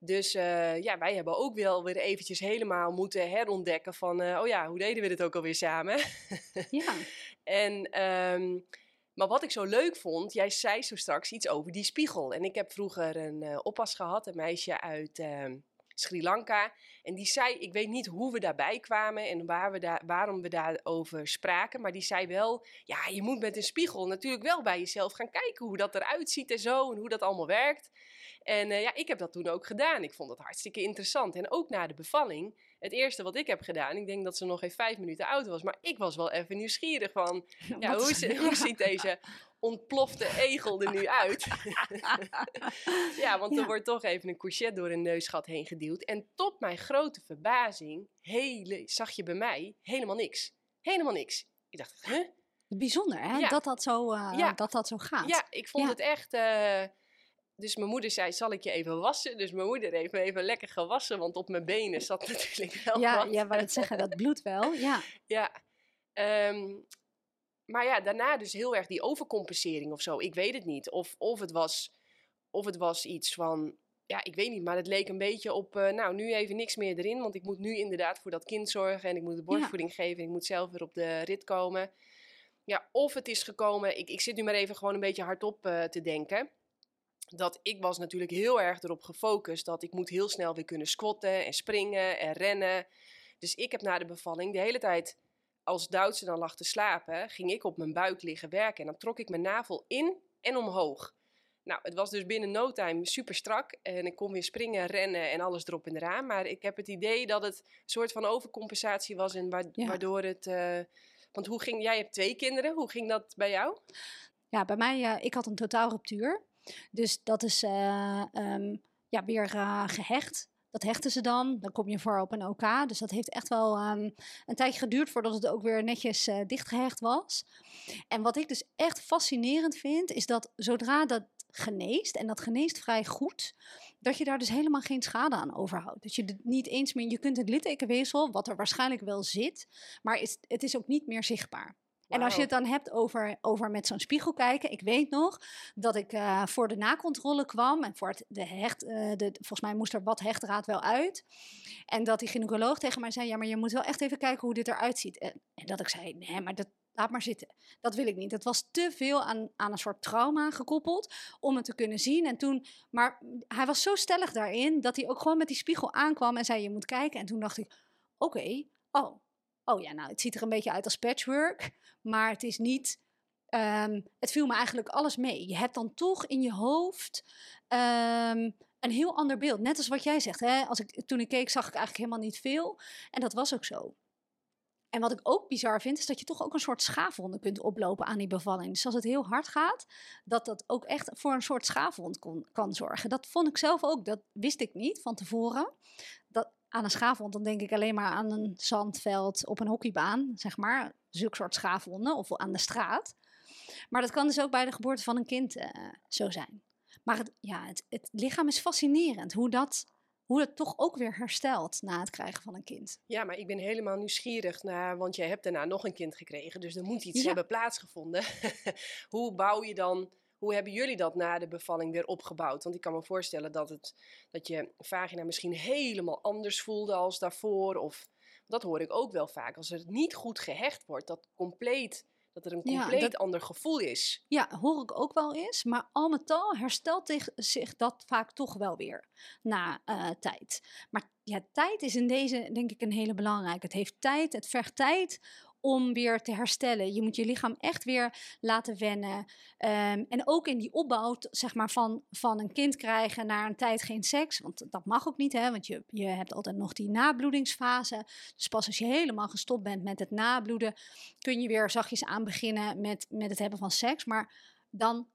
Dus uh, ja, wij hebben ook wel weer eventjes helemaal moeten herontdekken van, uh, oh ja, hoe deden we dit ook alweer samen? ja. En, um, maar wat ik zo leuk vond, jij zei zo straks iets over die spiegel. En ik heb vroeger een uh, oppas gehad, een meisje uit uh, Sri Lanka. En die zei, ik weet niet hoe we daarbij kwamen en waar we daar, waarom we daarover spraken. Maar die zei wel, ja, je moet met een spiegel natuurlijk wel bij jezelf gaan kijken hoe dat eruit ziet en zo. En hoe dat allemaal werkt. En uh, ja, ik heb dat toen ook gedaan. Ik vond het hartstikke interessant. En ook na de bevalling, het eerste wat ik heb gedaan, ik denk dat ze nog geen vijf minuten oud was, maar ik was wel even nieuwsgierig van, ja, hoe, hoe ziet deze ontplofte egel er nu uit? ja, want er wordt toch even een courgette door een neusgat heen geduwd. En tot mijn grote verbazing hele, zag je bij mij helemaal niks. Helemaal niks. Ik dacht, huh? Bijzonder, hè? Dat, dat, zo, uh, ja. dat dat zo gaat. Ja, ik vond het echt... Uh, dus mijn moeder zei, zal ik je even wassen? Dus mijn moeder heeft me even lekker gewassen, want op mijn benen zat natuurlijk wel ja, wat. Ja, wou het zeggen, dat bloedt wel, ja. Ja. Um, maar ja, daarna dus heel erg die overcompensering of zo. Ik weet het niet. Of, of, het, was, of het was iets van, ja, ik weet niet, maar het leek een beetje op, uh, nou, nu even niks meer erin. Want ik moet nu inderdaad voor dat kind zorgen en ik moet de borstvoeding geven en ik moet zelf weer op de rit komen. Ja, of het is gekomen, ik, ik zit nu maar even gewoon een beetje hardop uh, te denken. Dat ik was natuurlijk heel erg erop gefocust dat ik moet heel snel weer kunnen squatten en springen en rennen. Dus ik heb na de bevalling de hele tijd als Duitse dan lag te slapen, ging ik op mijn buik liggen werken. En dan trok ik mijn navel in en omhoog. Nou, het was dus binnen no time super strak. En ik kon weer springen, rennen en alles erop en eraan. Maar ik heb het idee dat het een soort van overcompensatie was. En waardoor het. Uh, want hoe ging. Jij hebt twee kinderen. Hoe ging dat bij jou? Ja, bij mij. Uh, ik had een totaalruptuur. Dus dat is uh, um, ja, weer gehecht. Dat hechten ze dan. Dan kom je voor op een OK. Dus dat heeft echt wel um, een tijdje geduurd voordat het ook weer netjes uh, dichtgehecht was. En wat ik dus echt fascinerend vind, is dat zodra dat geneest, en dat geneest vrij goed, dat je daar dus helemaal geen schade aan overhoudt. Dat je het niet eens meer, je kunt het littekenweefsel, wat er waarschijnlijk wel zit, maar het is ook niet meer zichtbaar. En als je het dan hebt over, over met zo'n spiegel kijken. Ik weet nog dat ik uh, voor de nakontrole kwam. En voor het, de hecht, uh, de, volgens mij moest er wat hechtraad wel uit. En dat die gynaecoloog tegen mij zei: Ja, maar je moet wel echt even kijken hoe dit eruit ziet. En, en dat ik zei: Nee, maar dat, laat maar zitten. Dat wil ik niet. Het was te veel aan, aan een soort trauma gekoppeld om het te kunnen zien. En toen, maar hij was zo stellig daarin dat hij ook gewoon met die spiegel aankwam en zei: Je moet kijken. En toen dacht ik: Oké, okay, oh, oh ja, nou, het ziet er een beetje uit als patchwork, maar het is niet. Um, het viel me eigenlijk alles mee. Je hebt dan toch in je hoofd um, een heel ander beeld. Net als wat jij zegt. Hè? Als ik, toen ik keek, zag ik eigenlijk helemaal niet veel. En dat was ook zo. En wat ik ook bizar vind, is dat je toch ook een soort schaafwonden kunt oplopen aan die bevalling. Dus als het heel hard gaat, dat dat ook echt voor een soort schaafwond kon, kan zorgen. Dat vond ik zelf ook, dat wist ik niet van tevoren. Dat, aan een schaafwond, dan denk ik alleen maar aan een zandveld op een hockeybaan, zeg maar. Zulke soort schaafwonden, of aan de straat. Maar dat kan dus ook bij de geboorte van een kind uh, zo zijn. Maar het, ja, het, het lichaam is fascinerend, hoe dat hoe het toch ook weer herstelt na het krijgen van een kind. Ja, maar ik ben helemaal nieuwsgierig naar, want jij hebt daarna nog een kind gekregen, dus er moet iets hebben plaatsgevonden. hoe bouw je dan, hoe hebben jullie dat na de bevalling weer opgebouwd? Want ik kan me voorstellen dat, het, dat je vagina misschien helemaal anders voelde als daarvoor, of dat hoor ik ook wel vaak, als het niet goed gehecht wordt, dat compleet dat er een compleet ander gevoel is. Ja, hoor ik ook wel eens. Maar al met al herstelt zich dat vaak toch wel weer na uh, tijd. Maar ja, tijd is in deze denk ik een hele belangrijke. Het heeft tijd, het vergt tijd om weer te herstellen. Je moet je lichaam echt weer laten wennen. Um, en ook in die opbouw zeg maar, van, van een kind krijgen naar een tijd geen seks. Want dat mag ook niet, hè, want je, je hebt altijd nog die nabloedingsfase. Dus pas als je helemaal gestopt bent met het nabloeden, kun je weer zachtjes aan beginnen met, met het hebben van seks. Maar dan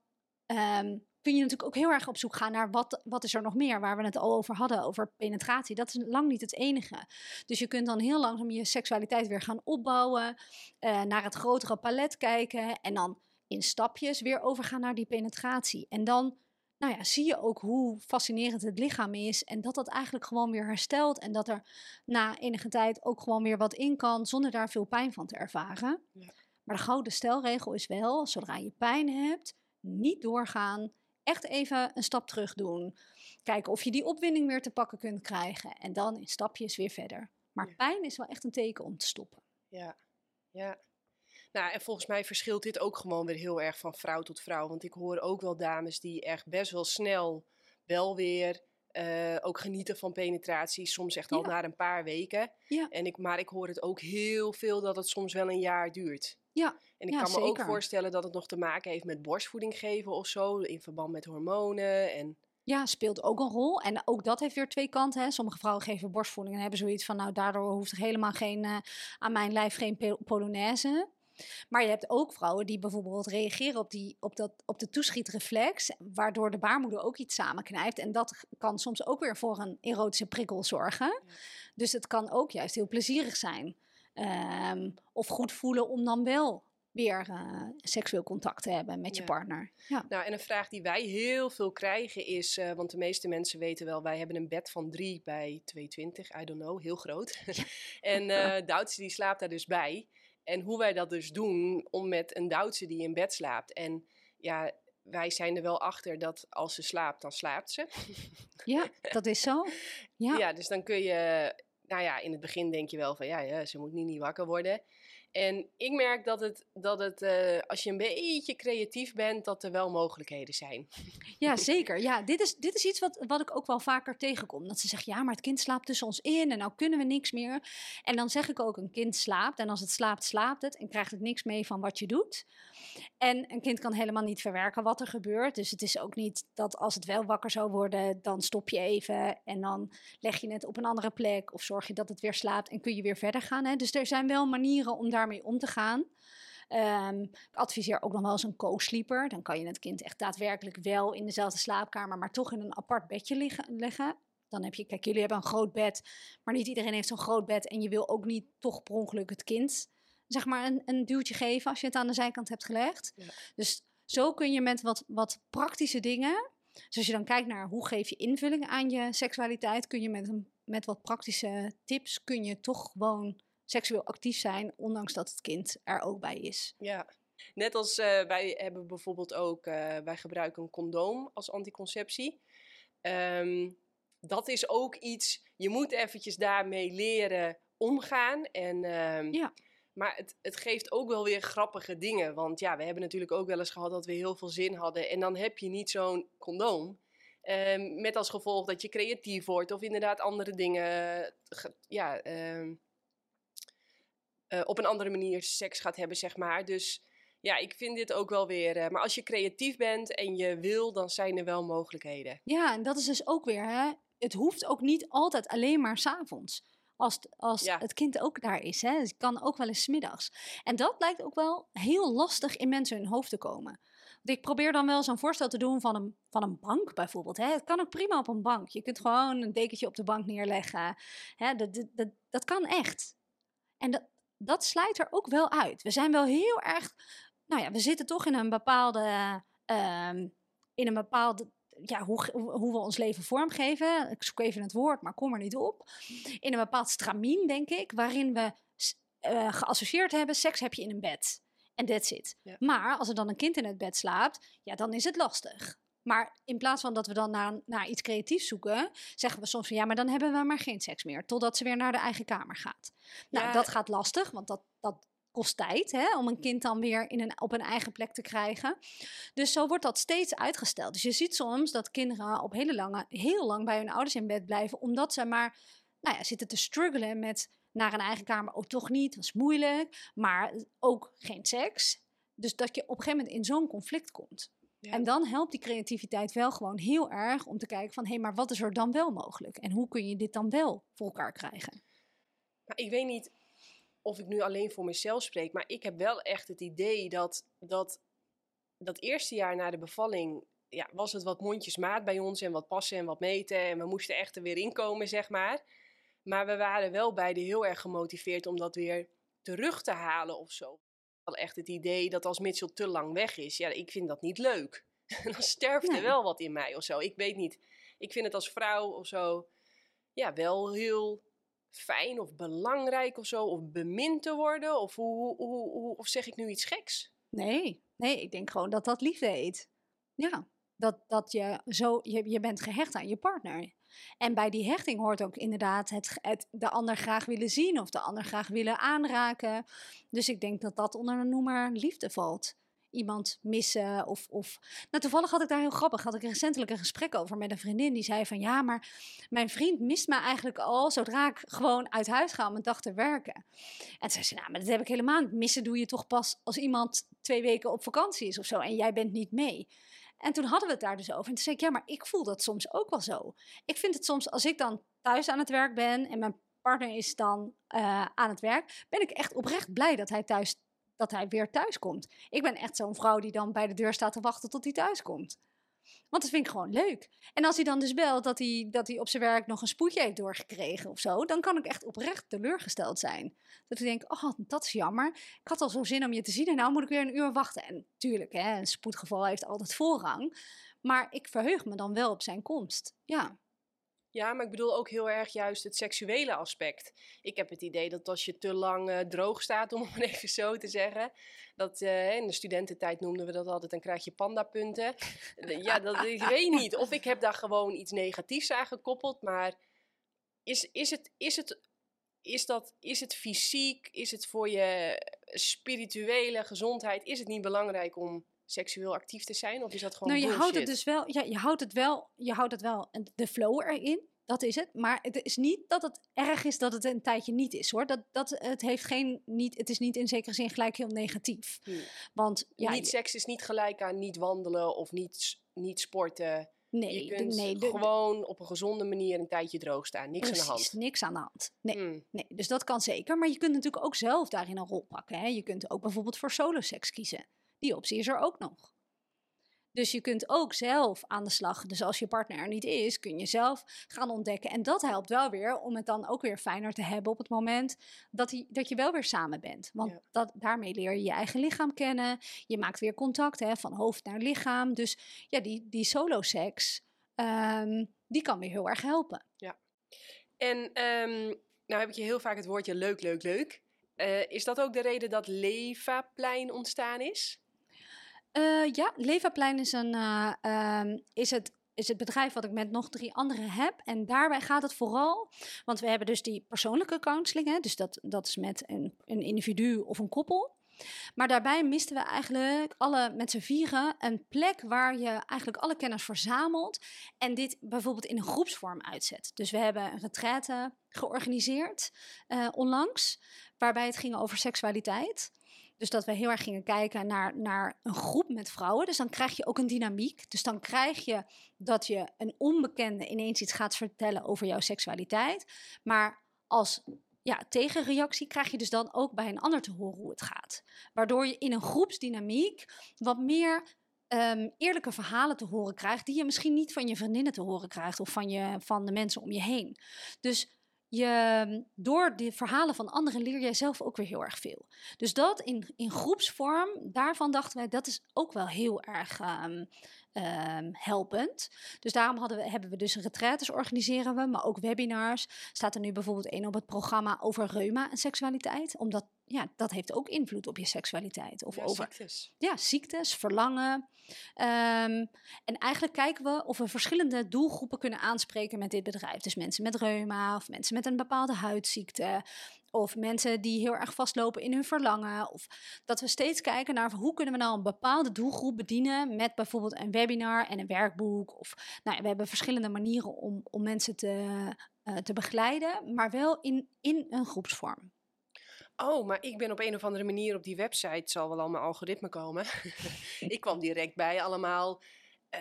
um, kun je natuurlijk ook heel erg op zoek gaan naar wat, wat is er nog meer, waar we het al over hadden, over penetratie. Dat is lang niet het enige. Dus je kunt dan heel langzaam je seksualiteit weer gaan opbouwen, uh, naar het grotere palet kijken en dan in stapjes weer overgaan naar die penetratie. En dan nou ja, zie je ook hoe fascinerend het lichaam is en dat dat eigenlijk gewoon weer herstelt en dat er na enige tijd ook gewoon weer wat in kan zonder daar veel pijn van te ervaren. Ja. Maar de gouden stelregel is wel, zodra je pijn hebt, niet doorgaan echt even een stap terug doen. Kijken of je die opwinding weer te pakken kunt krijgen. En dan in stapjes weer verder. Maar pijn is wel echt een teken om te stoppen. Ja, ja. Nou, en volgens mij verschilt dit ook gewoon weer heel erg van vrouw tot vrouw. Want ik hoor ook wel dames die echt best wel snel wel weer uh, ook genieten van penetratie. Soms echt al na een paar weken. Ja. En ik, maar ik hoor het ook heel veel dat het soms wel een jaar duurt. Ja. En ik kan me ook voorstellen dat het nog te maken heeft met borstvoeding geven of zo, in verband met hormonen en... Ja, speelt ook een rol. En ook dat heeft weer twee kanten. Hè. Sommige vrouwen geven borstvoeding en hebben zoiets van, nou, daardoor hoeft er helemaal geen, uh, aan mijn lijf geen polonaise. Maar je hebt ook vrouwen die bijvoorbeeld reageren op, die, op, dat, op de toeschietreflex, waardoor de baarmoeder ook iets samenknijpt. En dat kan soms ook weer voor een erotische prikkel zorgen. Dus het kan ook juist heel plezierig zijn. Um, of goed voelen om dan wel weer uh, seksueel contact te hebben met je partner. Ja. Nou, en een vraag die wij heel veel krijgen is, uh, want de meeste mensen weten wel, wij hebben een bed van 3 bij 220, I don't know, heel groot. en uh, die slaapt daar dus bij. En hoe wij dat dus doen om met een Duitse die in bed slaapt. En ja, wij zijn er wel achter dat als ze slaapt, dan slaapt ze. Ja, dat is zo. Ja. ja, dus dan kun je, nou ja, in het begin denk je wel van ja, ze moet niet, niet wakker worden. En ik merk dat het, dat het uh, als je een beetje creatief bent, dat er wel mogelijkheden zijn. Ja, zeker. Ja, dit is, dit is iets wat, wat ik ook wel vaker tegenkom. Dat ze zeggen, ja, maar het kind slaapt tussen ons in en nou kunnen we niks meer. En dan zeg ik ook, een kind slaapt en als het slaapt, slaapt het en krijgt het niks mee van wat je doet. En een kind kan helemaal niet verwerken wat er gebeurt. Dus het is ook niet dat als het wel wakker zou worden, dan stop je even en dan leg je het op een andere plek of zorg je dat het weer slaapt en kun je weer verder gaan. Hè? Dus er zijn wel manieren om daarmee om te gaan. Um, ik adviseer ook nog wel eens een co-sleeper. Dan kan je het kind echt daadwerkelijk wel in dezelfde slaapkamer, maar toch in een apart bedje liggen, leggen. Dan heb je, kijk, jullie hebben een groot bed, maar niet iedereen heeft zo'n groot bed. En je wil ook niet toch per ongeluk het kind zeg maar een, een duwtje geven als je het aan de zijkant hebt gelegd. Dus zo kun je met wat, wat praktische dingen, dus als je dan kijkt naar hoe geef je invulling aan je seksualiteit, kun je met, een, met wat praktische tips, kun je toch gewoon seksueel actief zijn, ondanks dat het kind er ook bij is. Ja, net als uh, wij hebben bijvoorbeeld ook, uh, wij gebruiken een condoom als anticonceptie. Um, dat is ook iets, je moet eventjes daarmee leren omgaan. En um, ja. Maar het, het geeft ook wel weer grappige dingen. Want ja, we hebben natuurlijk ook wel eens gehad dat we heel veel zin hadden. En dan heb je niet zo'n condoom. Um, met als gevolg dat je creatief wordt of inderdaad andere dingen ja, uh, uh, op een andere manier seks gaat hebben, zeg maar. Dus ja, ik vind dit ook wel weer. Uh, maar als je creatief bent en je wil, dan zijn er wel mogelijkheden. Ja, en dat is dus ook weer, hè? Het hoeft ook niet altijd alleen maar s'avonds als, als het kind ook daar is. Hè. Het kan ook wel eens smiddags. En dat lijkt ook wel heel lastig in mensen hun hoofd te komen. Want ik probeer dan wel zo'n voorstel te doen van een, van een bank bijvoorbeeld. Hè. Het kan ook prima op een bank. Je kunt gewoon een dekentje op de bank neerleggen. Hè. Dat, dat, dat, dat kan echt. En dat, dat slijt er ook wel uit. We zijn wel heel erg. Nou ja, we zitten toch in een bepaalde. Uh, in een bepaalde ja, hoe, hoe we ons leven vormgeven. Ik zoek even het woord, maar kom er niet op. In een bepaald stramien, denk ik, waarin we uh, geassocieerd hebben: seks heb je in een bed. En that's it. Maar als er dan een kind in het bed slaapt, ja, dan is het lastig. Maar in plaats van dat we dan naar, naar iets creatiefs zoeken, zeggen we soms van ja, maar dan hebben we maar geen seks meer. Totdat ze weer naar de eigen kamer gaat. Nou, dat gaat lastig, want dat, dat kost tijd hè, om een kind dan weer in een, op een eigen plek te krijgen. Dus zo wordt dat steeds uitgesteld. Dus je ziet soms dat kinderen op hele lange, heel lang bij hun ouders in bed blijven, omdat ze maar nou ja, zitten te struggelen met naar een eigen kamer. Ook oh, toch niet, dat is moeilijk. Maar ook geen seks. Dus dat je op een gegeven moment in zo'n conflict komt. En dan helpt die creativiteit wel gewoon heel erg om te kijken van... hé, hey, maar wat is er dan wel mogelijk? En hoe kun je dit dan wel voor elkaar krijgen? Ik weet niet, of ik nu alleen voor mezelf spreek, maar ik heb wel echt het idee dat dat, dat eerste jaar na de bevalling ja, was het wat mondjesmaat bij ons en wat passen en wat meten. En we moesten echt er weer inkomen, zeg maar. Maar we waren wel beide heel erg gemotiveerd om dat weer terug te halen of zo. Wel echt het idee dat als Mitchell te lang weg is, ja, ik vind dat niet leuk. Dan sterft er wel wat in mij of zo. Ik weet niet. Ik vind het als vrouw of zo, ja, wel heel fijn of belangrijk of zo, of bemind te worden? Of, hoe, hoe, hoe, of zeg ik nu iets geks? Nee, nee, ik denk gewoon dat dat liefde heet. Ja, dat, dat je zo, je, je bent gehecht aan je partner. En bij die hechting hoort ook inderdaad het, de ander graag willen zien of de ander graag willen aanraken. Dus ik denk dat dat onder de noemer liefde valt iemand missen. Of, of... Nou, toevallig had ik daar heel grappig, had ik recentelijk een gesprek over met een vriendin. Die zei van ja, maar mijn vriend mist me eigenlijk al zodra ik gewoon uit huis ga om een dag te werken. En zei ze, nou, maar dat heb ik helemaal. Missen doe je toch pas als iemand twee weken op vakantie is of zo en jij bent niet mee. En toen hadden we het daar dus over. En toen zei ik, ja, maar ik voel dat soms ook wel zo. Ik vind het soms, als ik dan thuis aan het werk ben en mijn partner is dan uh, aan het werk, ben ik echt oprecht blij dat hij thuis dat hij weer thuis komt. Ik ben echt zo'n vrouw die dan bij de deur staat te wachten tot hij thuis komt. Want dat vind ik gewoon leuk. En als hij dan dus belt dat hij, dat hij op zijn werk nog een spoedje heeft doorgekregen of zo, dan kan ik echt oprecht teleurgesteld zijn. Dat ik denk, oh, dat is jammer. Ik had al zo zin om je te zien en nou moet ik weer een uur wachten. En tuurlijk, hè, een spoedgeval heeft altijd voorrang. Maar ik verheug me dan wel op zijn komst. Ja. Ja, maar ik bedoel ook heel erg juist het seksuele aspect. Ik heb het idee dat als je te lang uh, droog staat, om het even zo te zeggen, dat uh, in de studententijd noemden we dat altijd, dan krijg je pandapunten. ja, dat ik weet niet. Of ik heb daar gewoon iets negatiefs aan gekoppeld, maar is, is, het, is, het, is, dat, is het fysiek, is het voor je spirituele gezondheid, is het niet belangrijk om seksueel actief te zijn? Of is dat gewoon Nou, je bullshit? houdt het dus wel, ja, je houdt het wel, je houdt het wel, de flow erin. Dat is het. Maar het is niet dat het erg is dat het een tijdje niet is hoor. Dat, dat, het, heeft geen, niet, het is niet in zekere zin gelijk heel negatief. Hmm. Want ja, niet seks is niet gelijk aan niet wandelen of niet, niet sporten. nee, je kunt nee, gewoon op een gezonde manier een tijdje droog staan. Niks precies, aan de hand. niks aan de hand. Nee, Hmm. nee, dus dat kan zeker. Maar je kunt natuurlijk ook zelf daarin een rol pakken. Hè? Je kunt ook bijvoorbeeld voor soloseks kiezen. Die optie is er ook nog. Dus je kunt ook zelf aan de slag. Dus als je partner er niet is, kun je zelf gaan ontdekken. En dat helpt wel weer om het dan ook weer fijner te hebben op het moment dat, hij, dat je wel weer samen bent. Want Ja. dat, daarmee leer je je eigen lichaam kennen. Je maakt weer contact hè, van hoofd naar lichaam. Dus ja, die, die solo-seks, ehm, die kan weer heel erg helpen. En ehm, nou heb ik je heel vaak het woordje leuk, leuk, leuk. Eh, is dat ook de reden dat Levaplein ontstaan is? Eh, ja, Levaplein is, een, eh, ehm, is, het, is het bedrijf wat ik met nog drie anderen heb. En daarbij gaat het vooral, want we hebben dus die persoonlijke counseling. Hè, dus dat, dat is met een, een individu of een koppel. Maar daarbij misten we eigenlijk alle met z'n vieren een plek waar je eigenlijk alle kennis verzamelt. En dit bijvoorbeeld in een groepsvorm uitzet. Dus we hebben een retraite georganiseerd eh, onlangs, waarbij het ging over seksualiteit. Dus dat we heel erg gingen kijken naar, naar een groep met vrouwen. Dus dan krijg je ook een dynamiek. Dus dan krijg je dat je een onbekende ineens iets gaat vertellen over jouw seksualiteit. Maar als ja, tegenreactie krijg je dus dan ook bij een ander te horen hoe het gaat. Waardoor je in een groepsdynamiek wat meer ehm, eerlijke verhalen te horen krijgt. Die je misschien niet van je vriendinnen te horen krijgt of van, je, van de mensen om je heen. Dus je, door de verhalen van anderen leer jij zelf ook weer heel erg veel. Dus dat in, in groepsvorm, daarvan dachten wij dat is ook wel heel erg ehm, ehm, helpend. Dus daarom hadden we, hebben we dus retraites organiseren we, maar ook webinars. Staat er nu bijvoorbeeld één op het programma over reuma en seksualiteit. Omdat ja, dat heeft ook invloed op je seksualiteit. Of Ja, over ziektes. ja, ziektes, verlangen. Ehm, en eigenlijk kijken we of we verschillende doelgroepen kunnen aanspreken met dit bedrijf. Dus mensen met reuma of mensen met een bepaalde huidziekte. Of mensen die heel erg vastlopen in hun verlangen. Of dat we steeds kijken naar hoe kunnen we nou een bepaalde doelgroep bedienen met bijvoorbeeld een webinar en een werkboek. Of nou, ja, we hebben verschillende manieren om, om mensen te, eh, te begeleiden, maar wel in, in een groepsvorm. Oh, maar ik ben op een of andere manier op die website, zal wel allemaal algoritme komen. ik kwam direct bij allemaal. eh,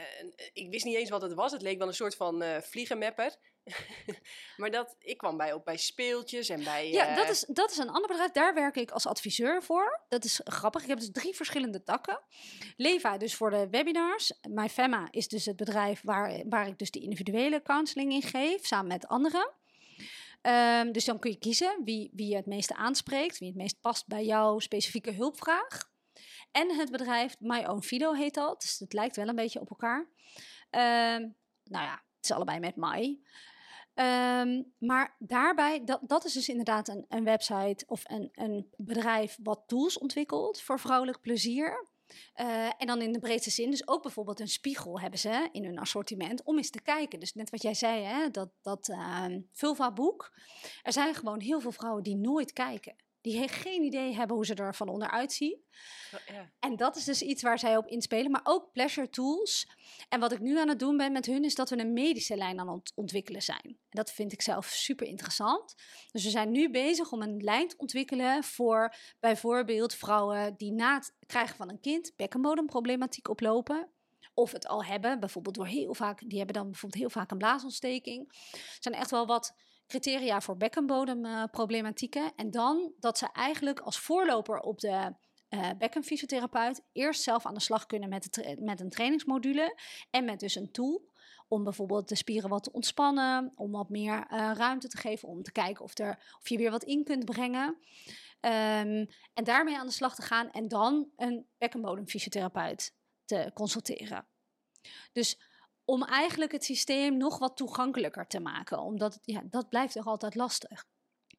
ik wist niet eens wat het was. Het leek wel een soort van eh vliegenmapper. maar dat, ik kwam bij ook bij speeltjes en bij. Ja, eh, dat is, dat is een ander bedrijf. Daar werk ik als adviseur voor. Dat is grappig. Ik heb dus drie verschillende takken. Leva dus voor de webinars. MyFemma is dus het bedrijf waar, waar ik dus die individuele counseling in geef, samen met anderen. Ehm, dus dan kun je kiezen wie, wie je het meeste aanspreekt, wie het meest past bij jouw specifieke hulpvraag. En het bedrijf My Own Fido heet dat. Dus het lijkt wel een beetje op elkaar. Ehm, nou ja, het is allebei met My. Ehm, maar daarbij, dat, dat is dus inderdaad een, een website of een, een bedrijf wat tools ontwikkelt voor vrouwelijk plezier. Eh, en dan in de breedste zin, dus ook bijvoorbeeld een spiegel hebben ze in hun assortiment om eens te kijken. Dus net wat jij zei, hè, dat, dat ehm, vulva-boek. Er zijn gewoon heel veel vrouwen die nooit kijken. Die geen idee hebben hoe ze er van onderuit zien. ja. En dat is dus iets waar zij op inspelen, maar ook pleasure tools. En wat ik nu aan het doen ben met hun, is dat we een medische lijn aan het ontwikkelen zijn. En dat vind ik zelf super interessant. Dus we zijn nu bezig om een lijn te ontwikkelen voor bijvoorbeeld vrouwen die na het krijgen van een kind bekkenbodemproblematiek oplopen. Of het al hebben, bijvoorbeeld door heel vaak, die hebben dan bijvoorbeeld heel vaak een blaasontsteking. Er zijn echt wel wat criteria voor bekkenbodemproblematieken. en dan dat ze eigenlijk als voorloper op de eh bekkenfysiotherapeut eerst zelf aan de slag kunnen met, de met een trainingsmodule en met dus een tool om bijvoorbeeld de spieren wat te ontspannen, om wat meer eh, ruimte te geven, om te kijken of, er, of je weer wat in kunt brengen. Ehm, en daarmee aan de slag te gaan en dan een bekkenbodemfysiotherapeut te consulteren. Dus om eigenlijk het systeem nog wat toegankelijker te maken. Omdat ja, dat blijft toch altijd lastig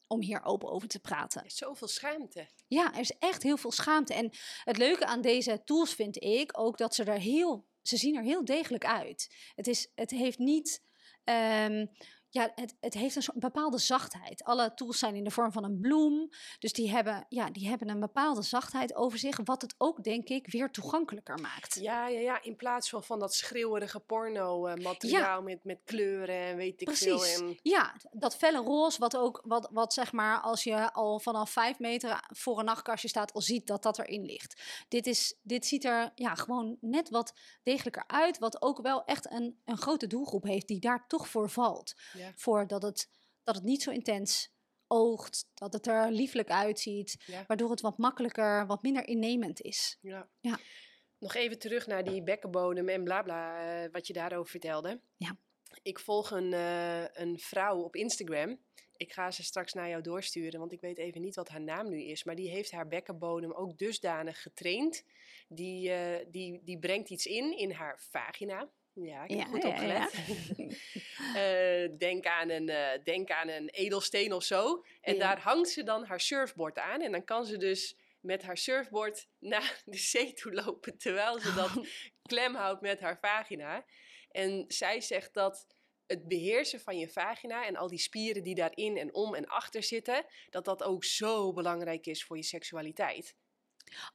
om hier open over te praten. Er is zoveel schaamte. Ja, er is echt heel veel schaamte. En het leuke aan deze tools vind ik ook dat ze er heel, ze zien er heel degelijk uit. Het, is, het heeft niet um, ja, het, het heeft een soort bepaalde zachtheid. Alle tools zijn in de vorm van een bloem. Dus die hebben, ja, die hebben een bepaalde zachtheid over zich. Wat het ook, denk ik, weer toegankelijker maakt. Ja, ja, ja. in plaats van, van dat schreeuwerige porno-materiaal met, met kleuren en weet ik Precies. veel. En... Ja, dat felle roze, wat ook, wat, wat zeg maar, als je al vanaf vijf meter voor een nachtkastje staat, al ziet dat dat erin ligt. Dit, is, dit ziet er ja, gewoon net wat degelijker uit. Wat ook wel echt een, een grote doelgroep heeft die daar toch voor valt. Ja ja. voor dat het, dat het niet zo intens oogt, dat het er lieflijk uitziet, waardoor het wat makkelijker, wat minder innemend is. Ja. ja. Nog even terug naar die bekkenbodem en blabla, bla, uh, wat je daarover vertelde. Ja. Ik volg een, uh, een vrouw op Instagram. Ik ga ze straks naar jou doorsturen, want ik weet even niet wat haar naam nu is. Maar die heeft haar bekkenbodem ook dusdanig getraind. Die, uh, die, die brengt iets in, in haar vagina. Ja, ik heb goed opgelet. uh, denk, aan een, uh, denk aan een edelsteen of zo. En daar hangt ze dan haar surfboard aan. En dan kan ze dus met haar surfboard naar de zee toe lopen. Terwijl ze dat klem houdt met haar vagina. En zij zegt dat het beheersen van je vagina en al die spieren die daarin en om en achter zitten, dat dat ook zo belangrijk is voor je seksualiteit.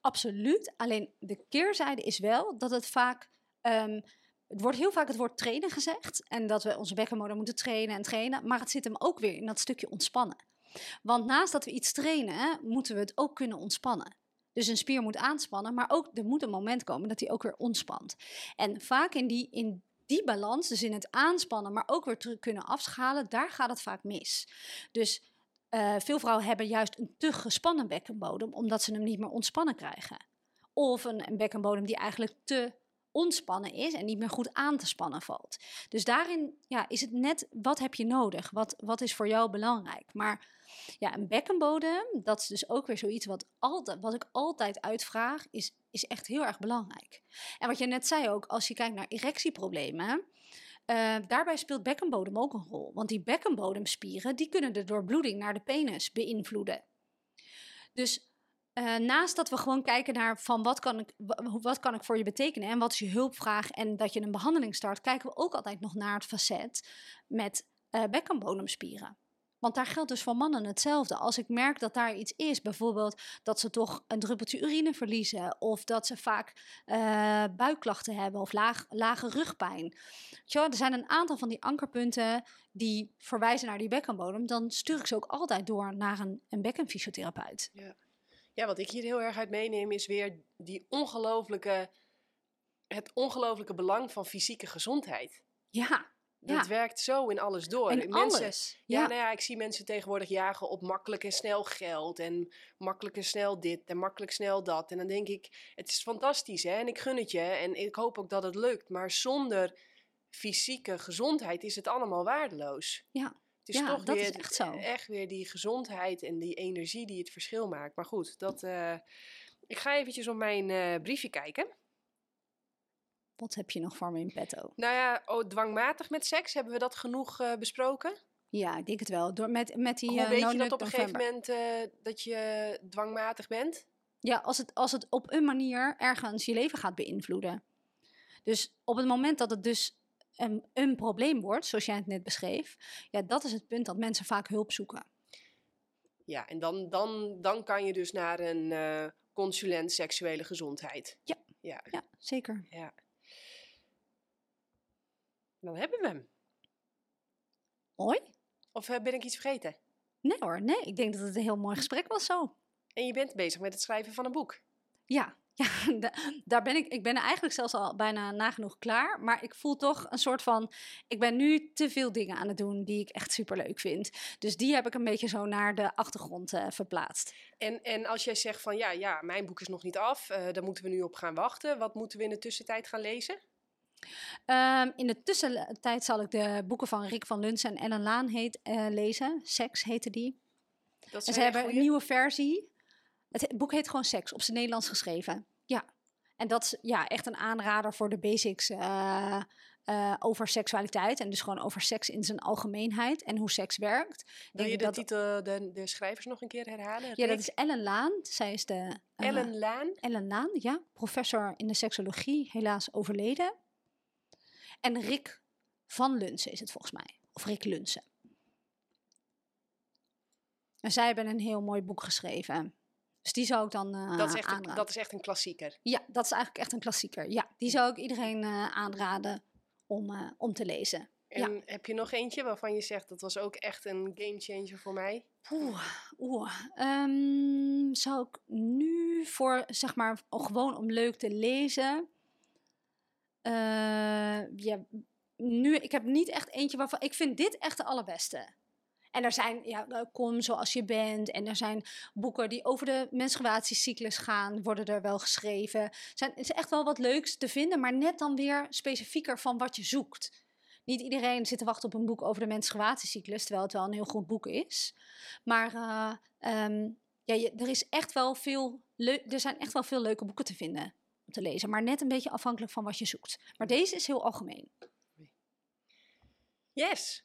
Absoluut. Alleen de keerzijde is wel dat het vaak um, het wordt heel vaak het woord trainen gezegd. En dat we onze bekkenmotor moeten trainen en trainen. Maar het zit hem ook weer in dat stukje ontspannen. Want naast dat we iets trainen, moeten we het ook kunnen ontspannen. Dus een spier moet aanspannen, maar ook er moet een moment komen dat hij ook weer ontspant. En vaak in die, in die balans, dus in het aanspannen, maar ook weer terug kunnen afschalen, daar gaat het vaak mis. Dus uh, veel vrouwen hebben juist een te gespannen bekkenbodem, omdat ze hem niet meer ontspannen krijgen. Of een, een bekkenbodem die eigenlijk te ontspannen is en niet meer goed aan te spannen valt. Dus daarin ja, is het net wat heb je nodig? Wat, wat is voor jou belangrijk? Maar ja, een bekkenbodem, dat is dus ook weer zoiets wat, altijd, wat ik altijd uitvraag, is, is echt heel erg belangrijk. En wat je net zei ook, als je kijkt naar erectieproblemen, uh, daarbij speelt bekkenbodem ook een rol. Want die bekkenbodemspieren, die kunnen de doorbloeding naar de penis beïnvloeden. Dus uh, naast dat we gewoon kijken naar van wat kan, ik, wat kan ik voor je betekenen en wat is je hulpvraag en dat je een behandeling start, kijken we ook altijd nog naar het facet met uh, bekkenbodemspieren. Want daar geldt dus voor mannen hetzelfde. Als ik merk dat daar iets is, bijvoorbeeld dat ze toch een druppeltje urine verliezen, of dat ze vaak uh, buikklachten hebben of lage rugpijn. Tja, er zijn een aantal van die ankerpunten die verwijzen naar die bekkenbodem. Dan stuur ik ze ook altijd door naar een, een bekkenfysiotherapeut. Ja. Ja, wat ik hier heel erg uit meeneem is weer die ongelooflijke, het ongelooflijke belang van fysieke gezondheid. Ja. Het werkt zo in alles door. In mensen, alles. Ja, nou ja, ik zie mensen tegenwoordig jagen op makkelijk en snel geld. En makkelijk en snel dit en makkelijk snel dat. En dan denk ik, het is fantastisch hè. En ik gun het je. En ik hoop ook dat het lukt. Maar zonder fysieke gezondheid is het allemaal waardeloos. Ja is ja, toch dat weer, is echt zo. Echt weer die gezondheid en die energie die het verschil maakt. Maar goed, dat, uh, ik ga eventjes op mijn uh, briefje kijken. Wat heb je nog voor me in petto? Nou ja, oh, dwangmatig met seks, hebben we dat genoeg uh, besproken? Ja, ik denk het wel. Door, met, met die, Hoe weet je dat op een gegeven moment dat je dwangmatig bent? Ja, als het, als het op een manier ergens je leven gaat beïnvloeden. Dus op het moment dat het dus een, een probleem wordt, zoals jij het net beschreef, ja, dat is het punt dat mensen vaak hulp zoeken. Ja, en dan, dan, dan kan je dus naar een uh, consulent seksuele gezondheid. Ja, ja. ja zeker. Ja. Dan hebben we hem. Mooi. Of uh, ben ik iets vergeten? Nee hoor, nee. Ik denk dat het een heel mooi gesprek was zo. En je bent bezig met het schrijven van een boek? Ja, Ja, daar ben ik. Ik ben eigenlijk zelfs al bijna nagenoeg klaar. Maar ik voel toch een soort van. Ik ben nu te veel dingen aan het doen die ik echt super leuk vind. Dus die heb ik een beetje zo naar de achtergrond uh, verplaatst. En, en als jij zegt van ja, ja, mijn boek is nog niet af, uh, daar moeten we nu op gaan wachten. Wat moeten we in de tussentijd gaan lezen? Um, in de tussentijd zal ik de boeken van Rick van Luns en Ellen Laan heet, uh, lezen. Seks heette die. Dat en ze hebben een nieuwe versie. Het boek heet gewoon Seks, op zijn Nederlands geschreven. Ja. En dat is ja, echt een aanrader voor de basics uh, uh, over seksualiteit en dus gewoon over seks in zijn algemeenheid en hoe seks werkt. Wil je de titel, de, de schrijvers nog een keer herhalen? Ja, dat is Ellen Laan. Zij is de... Uh, Ellen Laan? Ellen Laan, ja. Professor in de seksologie, helaas overleden. En Rick van Lunsen is het volgens mij. Of Rick Lunsen. En zij hebben een heel mooi boek geschreven. Dus die zou ik dan uh, dat, is echt een, dat is echt een klassieker. Ja, dat is eigenlijk echt een klassieker. Ja, die zou ik iedereen uh, aanraden om, uh, om te lezen. En ja. heb je nog eentje waarvan je zegt dat was ook echt een game changer voor mij? Oeh, oeh. Um, zou ik nu voor, zeg maar, gewoon om leuk te lezen. ja, nu, ik heb niet echt eentje waarvan. Ik vind dit echt de allerbeste. En er zijn, ja, kom zoals je bent. En er zijn boeken die over de menstruatiecyclus gaan, worden er wel geschreven. Zijn, het is echt wel wat leuks te vinden, maar net dan weer specifieker van wat je zoekt. Niet iedereen zit te wachten op een boek over de menstruatiecyclus, terwijl het wel een heel goed boek is. Maar uh, um, ja, je, er, is echt wel veel er zijn echt wel veel leuke boeken te vinden om te lezen. Maar net een beetje afhankelijk van wat je zoekt. Maar deze is heel algemeen. Yes,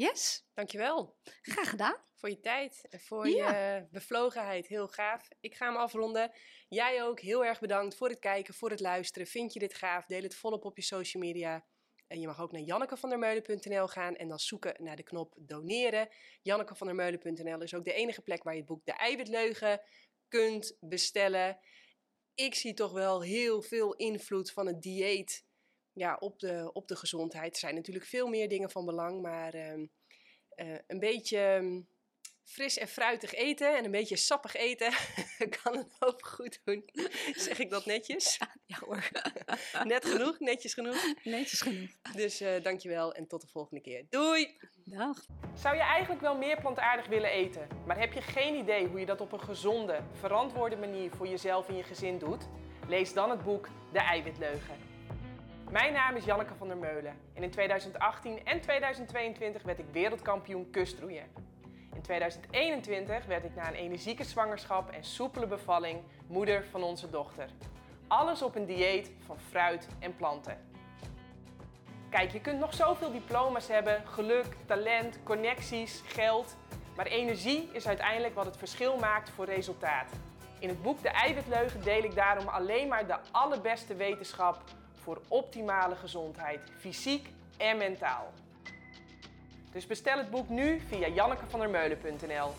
Yes. Dankjewel. Graag gedaan. Voor je tijd en voor je bevlogenheid. Heel gaaf. Ik ga hem afronden. Jij ook heel erg bedankt voor het kijken, voor het luisteren. Vind je dit gaaf? Deel het volop op je social media. En je mag ook naar jannekevandermeulen.nl gaan en dan zoeken naar de knop doneren. Jannekevandermeulen.nl is ook de enige plek waar je het boek De Eiwitleugen kunt bestellen. Ik zie toch wel heel veel invloed van het dieet ja, op, de, op de gezondheid. Er zijn natuurlijk veel meer dingen van belang, maar uh, uh, een beetje ehm, fris en fruitig eten en een beetje sappig eten kan een hoop goed doen. zeg ik dat netjes? Ja hoor. Net genoeg? Netjes genoeg? Netjes genoeg. Dus uh, dankjewel en tot de volgende keer. Doei! Dag. Zou je eigenlijk wel meer plantaardig willen eten, maar heb je geen idee hoe je dat op een gezonde, verantwoorde manier voor jezelf en je gezin doet? Lees dan het boek De Eiwitleugen. Mijn naam is Janneke van der Meulen en in 2018 en 2022 werd ik wereldkampioen kustroeien. In 2021 werd ik na een energieke zwangerschap en soepele bevalling moeder van onze dochter. Alles op een dieet van fruit en planten. Kijk, je kunt nog zoveel diploma's hebben, geluk, talent, connecties, geld. Maar energie is uiteindelijk wat het verschil maakt voor resultaat. In het boek De Eiwitleugen deel ik daarom alleen maar de allerbeste wetenschap voor optimale gezondheid, fysiek en mentaal. Dus bestel het boek nu via jannekevandermeulen.nl.